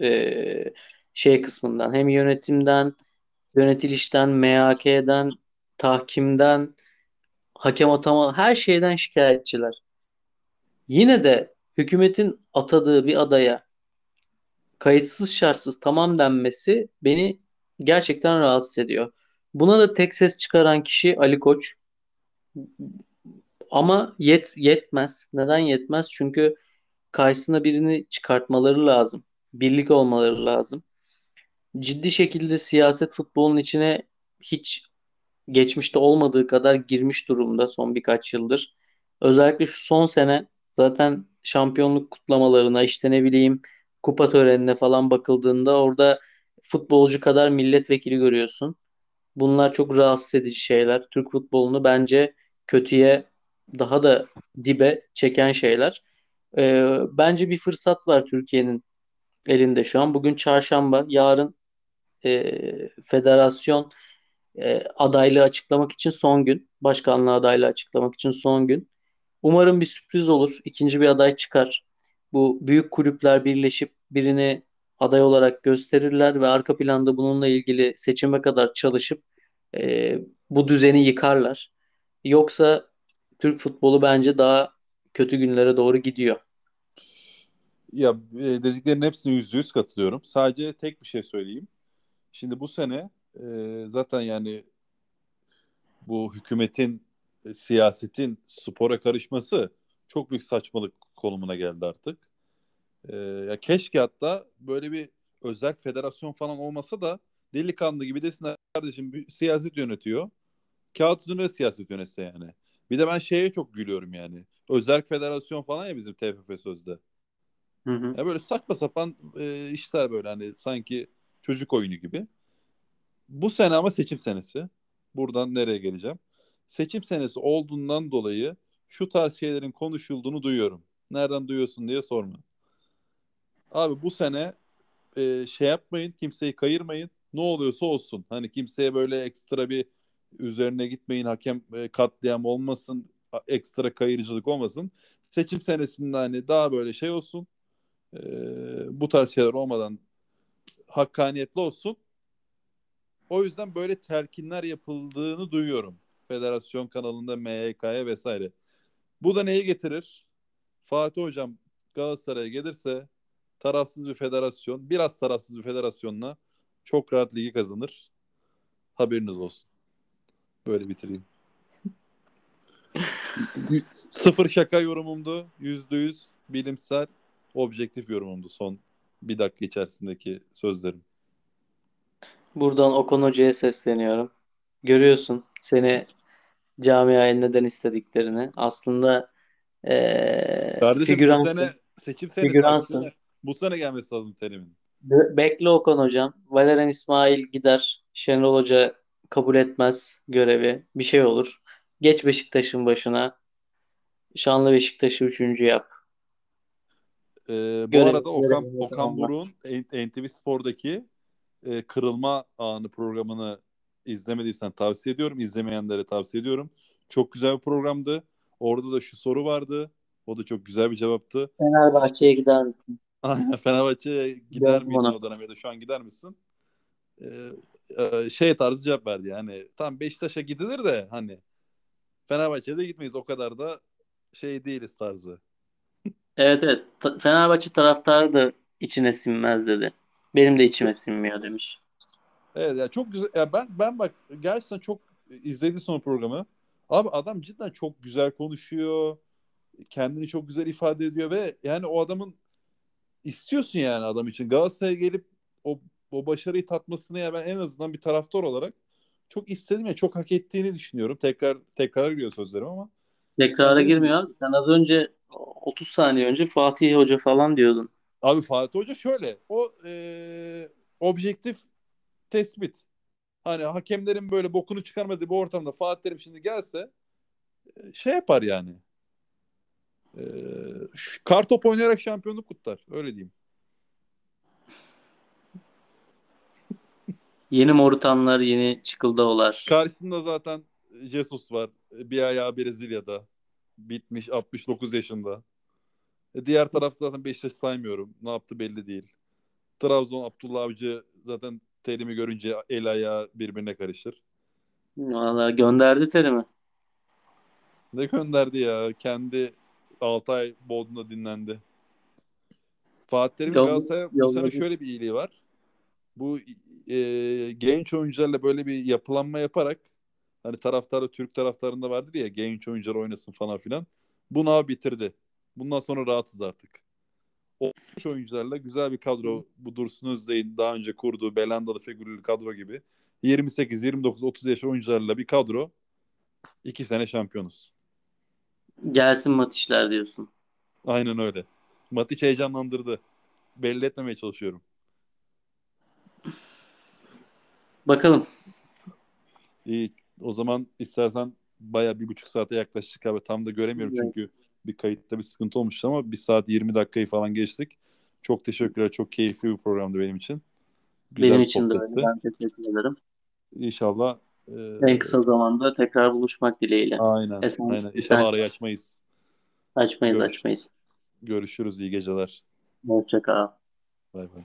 e, şey kısmından hem yönetimden, yönetilişten, MHK'den, tahkimden, hakem atama her şeyden şikayetçiler. Yine de hükümetin atadığı bir adaya kayıtsız şartsız tamam denmesi beni gerçekten rahatsız ediyor. Buna da tek ses çıkaran kişi Ali Koç. Ama yet yetmez. Neden yetmez? Çünkü karşısına birini çıkartmaları lazım. Birlik olmaları lazım. Ciddi şekilde siyaset futbolun içine hiç geçmişte olmadığı kadar girmiş durumda son birkaç yıldır. Özellikle şu son sene zaten şampiyonluk kutlamalarına işte ne bileyim kupa törenine falan bakıldığında orada futbolcu kadar milletvekili görüyorsun. Bunlar çok rahatsız edici şeyler. Türk futbolunu bence kötüye daha da dibe çeken şeyler. Ee, bence bir fırsat var Türkiye'nin elinde şu an. Bugün çarşamba, yarın e, federasyon e, adaylığı açıklamak için son gün. Başkanlığı adaylığı açıklamak için son gün. Umarım bir sürpriz olur. İkinci bir aday çıkar. Bu büyük kulüpler birleşip birini aday olarak gösterirler ve arka planda bununla ilgili seçime kadar çalışıp e, bu düzeni yıkarlar. Yoksa Türk futbolu bence daha kötü günlere doğru gidiyor. Ya e, dediklerin hepsine yüzde yüz katılıyorum. Sadece tek bir şey söyleyeyim. Şimdi bu sene e, zaten yani bu hükümetin, e, siyasetin spora karışması çok büyük saçmalık konumuna geldi artık. E, ya keşke hatta böyle bir özel federasyon falan olmasa da delikanlı gibi desinler kardeşim bir siyaset yönetiyor. Kağıt üzerinde siyaset yönetse yani. Bir de ben şeye çok gülüyorum yani. Özel federasyon falan ya bizim TFF sözde. Hı hı. Ya böyle saçma sapan e, işler böyle hani sanki çocuk oyunu gibi. Bu sene ama seçim senesi. Buradan nereye geleceğim? Seçim senesi olduğundan dolayı şu tarz şeylerin konuşulduğunu duyuyorum. Nereden duyuyorsun diye sorma. Abi bu sene e, şey yapmayın, kimseyi kayırmayın. Ne oluyorsa olsun. Hani kimseye böyle ekstra bir üzerine gitmeyin, hakem e, katliam olmasın, ekstra kayırıcılık olmasın. Seçim senesinde hani daha böyle şey olsun. E, bu tarz şeyler olmadan hakkaniyetli olsun. O yüzden böyle telkinler yapıldığını duyuyorum. Federasyon kanalında MHK'ya vesaire. Bu da neyi getirir? Fatih Hocam Galatasaray'a gelirse tarafsız bir federasyon, biraz tarafsız bir federasyonla çok rahat ligi kazanır. Haberiniz olsun. Böyle bitireyim. Sıfır şaka yorumumdu. Yüzde yüz bilimsel, objektif yorumumdu son bir dakika içerisindeki sözlerim. Buradan Okan Hoca'ya sesleniyorum. Görüyorsun seni camiaya neden istediklerini. Aslında ee, Kardeşim bu sene seçim senesi bu sene, bu sene gelmesi lazım terimin. Bekle Okan hocam. Valerian İsmail gider. Şenol Hoca kabul etmez görevi. Bir şey olur. Geç Beşiktaş'ın başına. Şanlı Beşiktaş'ı üçüncü yap. Ee, bu görev, arada Okan, Okan Buruk'un NTV Spor'daki e, Kırılma Anı programını izlemediysen tavsiye ediyorum. İzlemeyenlere tavsiye ediyorum. Çok güzel bir programdı. Orada da şu soru vardı. O da çok güzel bir cevaptı. Fenerbahçe'ye gider misin? Fenerbahçe'ye gider miydin o dönem ya da şu an gider misin? Ee, şey tarzı cevap verdi yani. Tam Beşiktaş'a gidilir de hani Fenerbahçe'de gitmeyiz o kadar da şey değiliz tarzı. Evet evet. Fenerbahçe taraftarı da içine sinmez dedi. Benim de içime sinmiyor demiş. Evet ya çok güzel. Ya ben ben bak gerçekten çok izledi son programı. Abi adam cidden çok güzel konuşuyor. Kendini çok güzel ifade ediyor ve yani o adamın istiyorsun yani adam için. Galatasaray'a gelip o o başarıyı tatmasını ya ben en azından bir taraftar olarak çok istedim ya çok hak ettiğini düşünüyorum. Tekrar tekrar giriyor sözlerim ama Tekrara girmiyor. Sen az önce 30 saniye önce Fatih Hoca falan diyordun. Abi Fatih Hoca şöyle o e, objektif tespit. Hani hakemlerin böyle bokunu çıkarmadığı bir ortamda Fatih Terim şimdi gelse e, şey yapar yani. E, kartop oynayarak şampiyonluk kutlar. Öyle diyeyim. Yeni Morutanlar, yeni Çıkıldaolar. Karşısında zaten Jesus var. Bir ayağı Brezilya'da. Bitmiş 69 yaşında. E, diğer taraf zaten Beşiktaş saymıyorum. Ne yaptı belli değil. Trabzon Abdullah Avcı zaten terimi görünce el ayağı birbirine karışır. Valla gönderdi terimi. Ne gönderdi ya? Kendi 6 ay Bodrum'da dinlendi. Fatih Yolladı- Galatasaray'a bu sene şöyle bir iyiliği var. Bu e, genç oyuncularla böyle bir yapılanma yaparak hani taraftarı Türk taraftarında vardır ya genç oyuncular oynasın falan filan. Bunu abi bitirdi. Bundan sonra rahatız artık. O genç oyuncularla güzel bir kadro bu Dursun Özdeğin daha önce kurduğu Belandalı figürlü kadro gibi 28, 29, 30 yaş oyuncularla bir kadro iki sene şampiyonuz. Gelsin Matişler diyorsun. Aynen öyle. Matic heyecanlandırdı. Belli etmemeye çalışıyorum. Bakalım. İyi. O zaman istersen baya bir buçuk saate yaklaştık abi. Tam da göremiyorum Evet. çünkü bir kayıtta bir sıkıntı olmuştu ama bir saat 20 dakikayı falan geçtik. Çok teşekkürler. Çok keyifli bir programdı benim için. Güzel Benim için de öyle. Ben teşekkür ederim. İnşallah e, En kısa zamanda tekrar buluşmak dileğiyle. Aynen. Esen- aynen. İnşallah arayı açmayız. Açmayız Görüş- açmayız. Görüşürüz. İyi geceler. Hoşça kal. Bay bay.